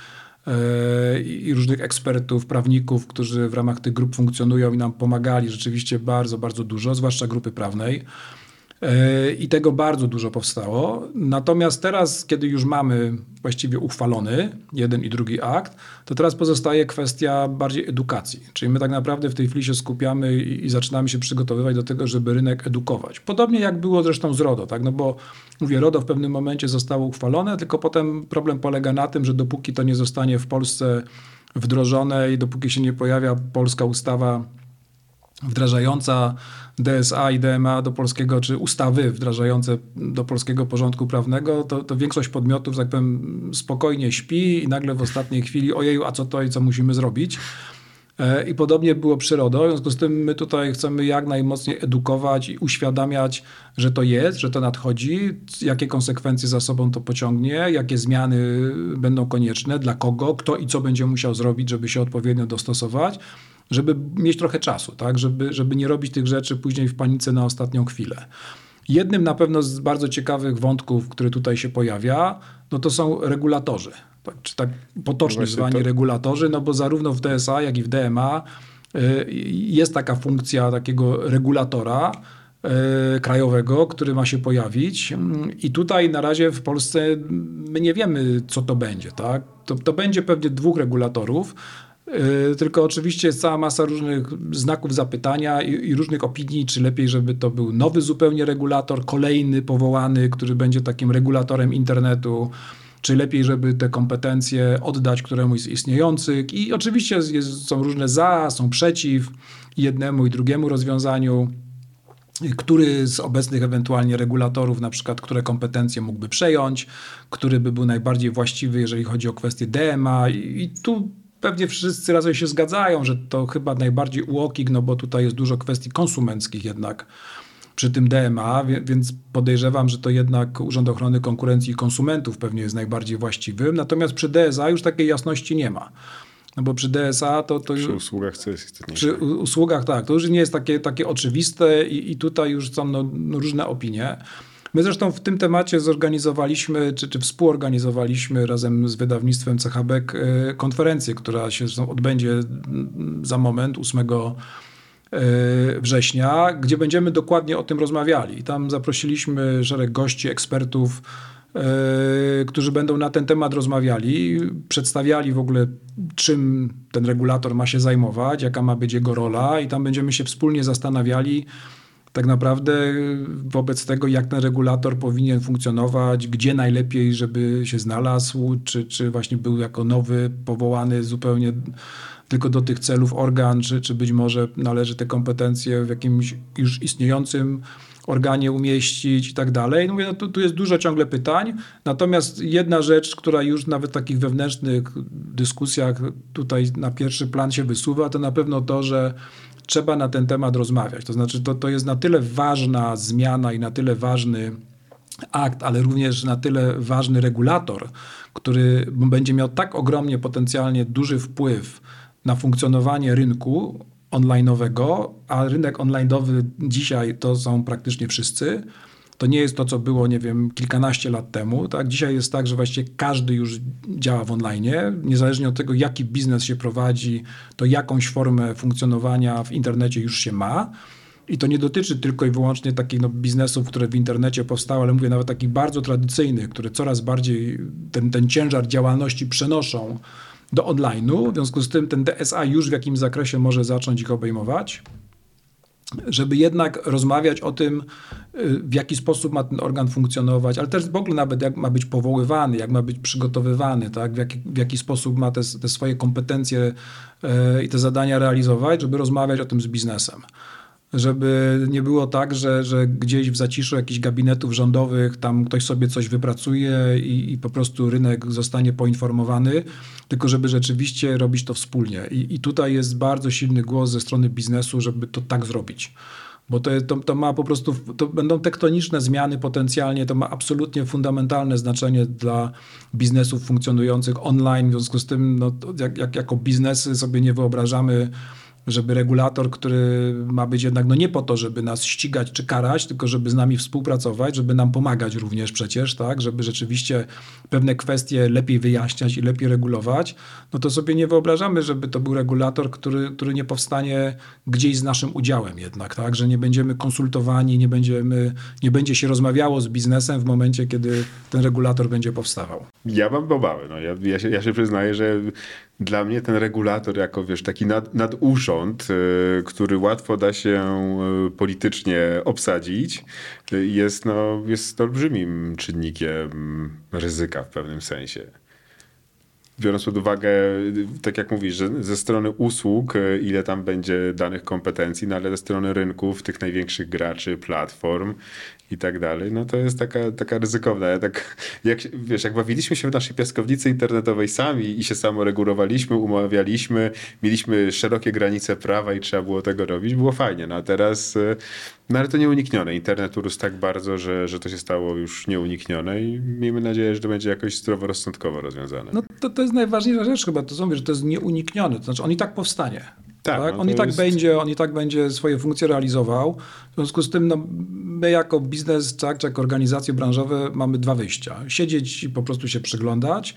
e, i różnych ekspertów, prawników, którzy w ramach tych grup funkcjonują i nam pomagali rzeczywiście bardzo, bardzo dużo, zwłaszcza grupy prawnej. E, I tego bardzo dużo powstało. Natomiast teraz, kiedy już mamy właściwie uchwalony jeden i drugi akt, to teraz pozostaje kwestia bardziej edukacji. Czyli my tak naprawdę w tej chwili się skupiamy i, i zaczynamy się przygotowywać do tego, żeby rynek edukować. Podobnie jak było zresztą z RODO, tak? no bo mówię, RODO w pewnym momencie zostało uchwalone, tylko potem problem polega na tym, że dopóki to nie zostanie w Polsce wdrożone i dopóki się nie pojawia polska ustawa wdrażająca DSA i DMA do polskiego, czy ustawy wdrażające do polskiego porządku prawnego, to, to większość podmiotów, tak powiem, spokojnie śpi i nagle w ostatniej chwili, ojeju, a co to i co musimy zrobić? E, I podobnie było przyrodą. W związku z tym my tutaj chcemy jak najmocniej edukować i uświadamiać, że to jest, że to nadchodzi, jakie konsekwencje za sobą to pociągnie, jakie zmiany będą konieczne, dla kogo, kto i co będzie musiał zrobić, żeby się odpowiednio dostosować żeby mieć trochę czasu, tak? żeby, żeby nie robić tych rzeczy później w panice na ostatnią chwilę. Jednym na pewno z bardzo ciekawych wątków, który tutaj się pojawia, no to są regulatorzy, tak, czy tak potocznie zwani to... regulatorzy, no bo zarówno w DSA, jak i w DMA y, jest taka funkcja takiego regulatora, y, krajowego, który ma się pojawić. I tutaj na razie w Polsce my nie wiemy, co to będzie. Tak? To, to będzie pewnie dwóch regulatorów. Yy, tylko oczywiście jest cała masa różnych znaków zapytania i, i, różnych opinii, czy lepiej, żeby to był nowy zupełnie regulator, kolejny powołany, który będzie takim regulatorem internetu, czy lepiej, żeby te kompetencje oddać któremuś z istniejących. I oczywiście jest, są różne za, są przeciw jednemu i drugiemu rozwiązaniu. Który z obecnych ewentualnie regulatorów, na przykład, które kompetencje mógłby przejąć, który by był najbardziej właściwy, jeżeli chodzi o kwestię DMA, i, i tu pewnie wszyscy razem się zgadzają, że to chyba najbardziej UOKiK, no bo tutaj jest dużo kwestii konsumenckich jednak przy tym DMA, więc podejrzewam, że to jednak Urząd Ochrony Konkurencji i Konsumentów pewnie jest najbardziej właściwym. Natomiast przy DSA już takiej jasności nie ma. No bo przy DSA to... to przy usługach co jest istotniejsze. Przy usługach tak, to już nie jest takie, takie oczywiste i, i tutaj już są no, no różne opinie. My zresztą w tym temacie zorganizowaliśmy, czy, czy współorganizowaliśmy razem z wydawnictwem CHB e, konferencję, która się odbędzie za moment, 8 e, września, gdzie będziemy dokładnie o tym rozmawiali. Tam zaprosiliśmy szereg gości, ekspertów, e, którzy będą na ten temat rozmawiali, przedstawiali w ogóle, czym ten regulator ma się zajmować, jaka ma być jego rola, i tam będziemy się wspólnie zastanawiali, tak naprawdę wobec tego, jak ten regulator powinien funkcjonować, gdzie najlepiej, żeby się znalazł, czy, czy właśnie był jako nowy, powołany zupełnie tylko do tych celów organ, czy, czy być może należy te kompetencje w jakimś już istniejącym organie umieścić i tak dalej. No mówię, no tu, tu jest dużo ciągle pytań, natomiast jedna rzecz, która już nawet w takich wewnętrznych dyskusjach tutaj na pierwszy plan się wysuwa, to na pewno to, że trzeba na ten temat rozmawiać. To znaczy, to, to jest na tyle ważna zmiana i na tyle ważny akt, ale również na tyle ważny regulator, który będzie miał tak ogromnie potencjalnie duży wpływ na funkcjonowanie rynku online'owego, a rynek online'owy dzisiaj to są praktycznie wszyscy, to nie jest to, co było, nie wiem, kilkanaście lat temu. Tak? Dzisiaj jest tak, że właściwie każdy już działa w online. Niezależnie od tego, jaki biznes się prowadzi, to jakąś formę funkcjonowania w internecie już się ma. I to nie dotyczy tylko i wyłącznie takich no, biznesów, które w internecie powstały, ale mówię nawet takich bardzo tradycyjnych, które coraz bardziej ten, ten ciężar działalności przenoszą do online'u. W związku z tym ten DSA już w jakimś zakresie może zacząć ich obejmować żeby jednak rozmawiać o tym, y, w jaki sposób ma ten organ funkcjonować, ale też w ogóle nawet jak ma być powoływany, jak ma być przygotowywany, tak? w, jaki, w jaki sposób ma te, te swoje kompetencje y, i te zadania realizować, żeby rozmawiać o tym z biznesem żeby nie było tak, że, że gdzieś w zaciszu jakichś gabinetów rządowych tam ktoś sobie coś wypracuje i, i po prostu rynek zostanie poinformowany, tylko żeby rzeczywiście robić to wspólnie. I, I tutaj jest bardzo silny głos ze strony biznesu, żeby to tak zrobić. Bo to, to, to, ma po prostu, to będą tektoniczne zmiany potencjalnie, to ma absolutnie fundamentalne znaczenie dla biznesów funkcjonujących online. W związku z tym, no, jak, jak, jako biznesy sobie nie wyobrażamy żeby regulator, który ma być jednak no nie po to, żeby nas ścigać czy karać, tylko żeby z nami współpracować, żeby nam pomagać również przecież, tak, żeby rzeczywiście pewne kwestie lepiej wyjaśniać i lepiej regulować, no to sobie nie wyobrażamy, żeby to był regulator, który, który nie powstanie gdzieś z naszym udziałem jednak, tak, że nie będziemy konsultowani, nie będziemy, nie będzie się rozmawiało z biznesem w momencie, kiedy ten regulator będzie powstawał. Ja mam obawy, no. Ja, ja, się, ja się przyznaję, że dla mnie ten regulator jako, wiesz, taki nad, nadurząd, y, który łatwo da się y, politycznie obsadzić, y, jest, no, jest olbrzymim czynnikiem ryzyka w pewnym sensie. biorąc pod uwagę, tak jak mówisz, że ze strony usług, ile tam będzie danych kompetencji, no ale ze strony rynków, tych największych graczy, platform i tak dalej, no to jest taka, taka ryzykowna. Ja tak, jak, wiesz, jak bawiliśmy się w naszej piaskownicy internetowej sami i się samoregulowaliśmy, umawialiśmy, mieliśmy szerokie granice prawa i trzeba było tego robić, było fajnie. No a teraz, no ale to nieuniknione. Internet urósł tak bardzo, że, że to się stało już nieuniknione i miejmy nadzieję, że to będzie jakoś zdroworozsądkowo rozwiązane. No to, to jest najważniejsza rzecz chyba, to są, że to jest nieuniknione, to znaczy on i tak powstanie. Tak, tak? No on, i tak jest... będzie, on i tak będzie swoje funkcje realizował. W związku z tym no, my jako biznes, tak, czy jako organizacje branżowe mamy dwa wyjścia. Siedzieć i po prostu się przyglądać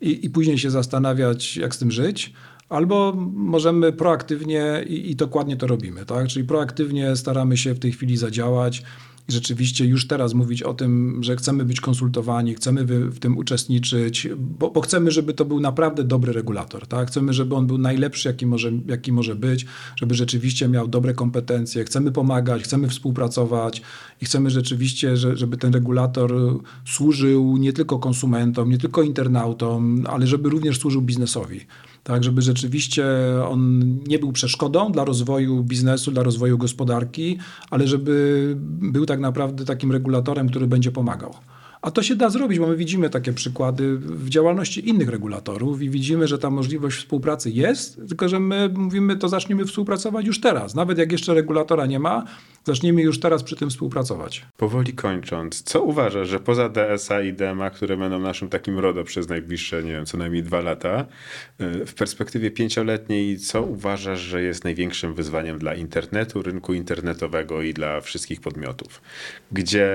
i, i później się zastanawiać, jak z tym żyć, Albo możemy proaktywnie i, i, dokładnie to robimy, tak? Czyli proaktywnie staramy się w tej chwili zadziałać rzeczywiście już teraz mówić o tym, że chcemy być konsultowani, chcemy w tym uczestniczyć, bo, bo, chcemy, żeby to był naprawdę dobry regulator. Tak? Chcemy, żeby on był najlepszy, jaki może, jaki może być, żeby rzeczywiście miał dobre kompetencje, chcemy pomagać, chcemy współpracować i chcemy rzeczywiście, że, żeby ten regulator służył nie tylko konsumentom, nie tylko internautom, ale żeby również służył biznesowi tak, żeby rzeczywiście on nie był przeszkodą dla rozwoju biznesu, dla rozwoju gospodarki, ale żeby był tak naprawdę takim regulatorem, który będzie pomagał. A to się da zrobić, bo my widzimy takie przykłady w działalności innych regulatorów i widzimy, że ta możliwość współpracy jest, tylko że my mówimy, to zaczniemy współpracować już teraz. Nawet jak jeszcze regulatora nie ma, zaczniemy już teraz przy tym współpracować. Powoli kończąc, co uważasz, że poza DSA i DMA, które będą naszym takim RODO przez najbliższe, nie wiem, co najmniej dwa lata, y, w perspektywie pięcioletniej, co uważasz, że jest największym wyzwaniem dla internetu, rynku internetowego i dla wszystkich podmiotów? Gdzie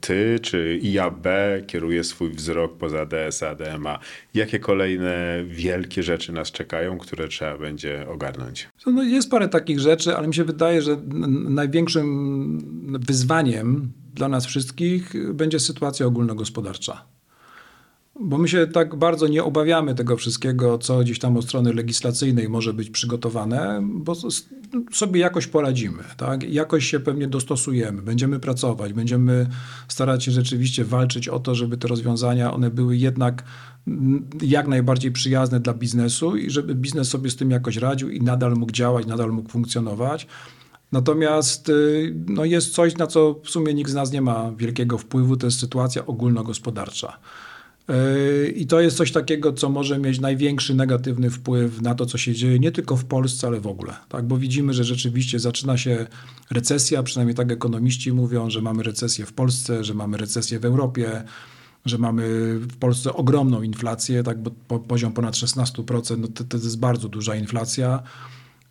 ty czy IAB kieruje swój wzrok poza DSA, DMA? Jakie kolejne wielkie rzeczy nas czekają, które trzeba będzie ogarnąć? No jest parę takich rzeczy, ale mi się wydaje, że największym wyzwaniem dla nas wszystkich będzie sytuacja ogólnogospodarcza. Bo my się tak bardzo nie obawiamy tego wszystkiego, co gdzieś tam od strony legislacyjnej może być przygotowane, bo sobie jakoś poradzimy, tak? jakoś się pewnie dostosujemy, będziemy pracować, będziemy starać się rzeczywiście walczyć o to, żeby te rozwiązania one były jednak jak najbardziej przyjazne dla biznesu i żeby biznes sobie z tym jakoś radził i nadal mógł działać, nadal mógł funkcjonować. Natomiast y, no jest coś, na co w sumie nikt z nas nie ma wielkiego wpływu, to jest sytuacja ogólnogospodarcza. Y, I to jest coś takiego, co może mieć największy negatywny wpływ na to, co się dzieje nie tylko w Polsce, ale w ogóle. Tak? Bo widzimy, że rzeczywiście zaczyna się recesja, przynajmniej tak ekonomiści mówią, że mamy recesję w Polsce, że mamy recesję w Europie, że mamy w Polsce ogromną inflację, tak, bo poziom ponad 16%, no to, to jest bardzo duża inflacja.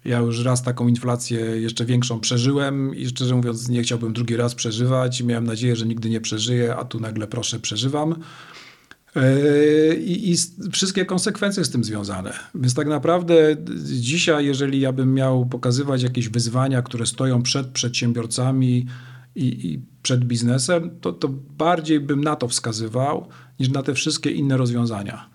Ja już raz taką inflację jeszcze większą przeżyłem i szczerze mówiąc nie chciałbym drugi raz przeżywać. Miałem nadzieję, że nigdy nie przeżyję, a tu nagle proszę przeżywam. Yy, I, I, wszystkie konsekwencje z tym związane. Więc tak naprawdę dzisiaj, jeżeli ja bym miał pokazywać jakieś wyzwania, które stoją przed przedsiębiorcami i, i przed biznesem, to, to bardziej bym na to wskazywał niż na te wszystkie inne rozwiązania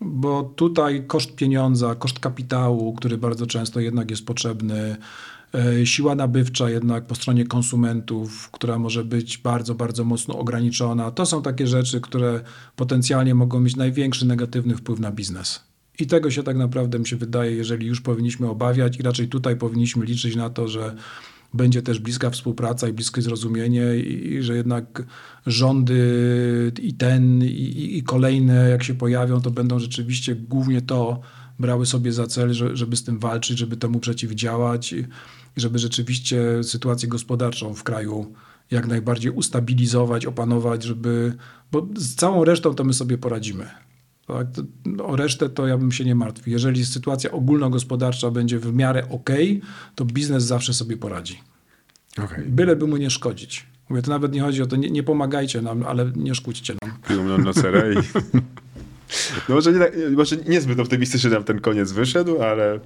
bo tutaj koszt pieniądza, koszt kapitału, który bardzo często jednak jest potrzebny, e, siła nabywcza jednak po stronie konsumentów, która może być bardzo, bardzo mocno ograniczona. To są takie rzeczy, które potencjalnie mogą mieć największy negatywny wpływ na biznes. I tego się tak naprawdę mi się wydaje, jeżeli już powinniśmy obawiać i raczej tutaj powinniśmy liczyć na to, że będzie też bliska współpraca i bliskie zrozumienie i, i że jednak rządy i ten i, i, kolejne jak się pojawią, to będą rzeczywiście głównie to brały sobie za cel, że, żeby z tym walczyć, żeby temu przeciwdziałać i żeby rzeczywiście sytuację gospodarczą w kraju jak najbardziej ustabilizować, opanować, żeby, bo z całą resztą to my sobie poradzimy. Tak? O resztę to ja bym się nie martwił. Jeżeli sytuacja ogólnogospodarcza będzie w miarę ok, to biznes zawsze sobie poradzi. Okay. Byleby mu nie szkodzić. Mówię, to nawet nie chodzi o to, nie, nie pomagajcie nam, ale nie szkódźcie nam. Piją na cerę i... No może, nie, może niezbyt optymistycznie nam ten koniec wyszedł, ale...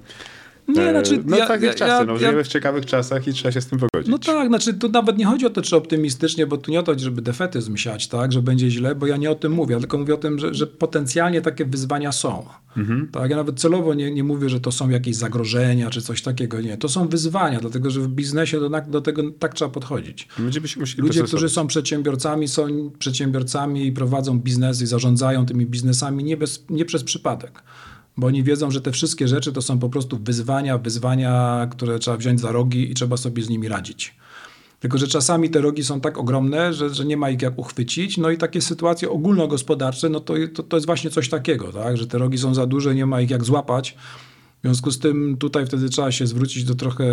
Nie, znaczy, no ja- takie ja- czasy, no, ja- w ciekawych czasach i trzeba się z tym pogodzić. No tak, znaczy tu nawet nie chodzi o to, czy optymistycznie, bo tu nie o to, żeby defetyzm siać, tak, że będzie źle, bo ja nie o tym mówię, tylko mówię o tym, że, że potencjalnie takie wyzwania są. Tak, ja nawet celowo nie, nie mówię, że to są jakieś zagrożenia czy coś takiego. Nie, to są wyzwania, dlatego że w biznesie do, do tego tak trzeba podchodzić. Ludzie, dostosować. którzy są przedsiębiorcami, są przedsiębiorcami i prowadzą biznesy i zarządzają tymi biznesami nie, bez, nie przez przypadek. Bo oni wiedzą, że te wszystkie rzeczy to są po prostu wyzwania, wyzwania, które trzeba wziąć za rogi i trzeba sobie z nimi radzić. Tylko, że czasami te rogi są tak ogromne, że, że nie ma ich jak uchwycić. No i takie sytuacje ogólnogospodarcze, no to, to, to jest właśnie coś takiego, tak? że te rogi są za duże, nie ma ich jak złapać. W związku z tym tutaj wtedy trzeba się zwrócić do trochę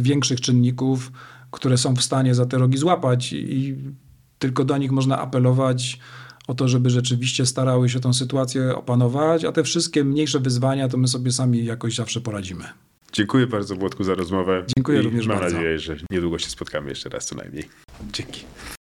większych czynników, które są w stanie za te rogi złapać i tylko do nich można apelować o to, żeby rzeczywiście starały się tą sytuację opanować, a te wszystkie mniejsze wyzwania to my sobie sami jakoś zawsze poradzimy. Dziękuję bardzo Włodku za rozmowę. Dziękuję I również mam bardzo. nadzieję, że niedługo się spotkamy jeszcze raz co najmniej. Dzięki.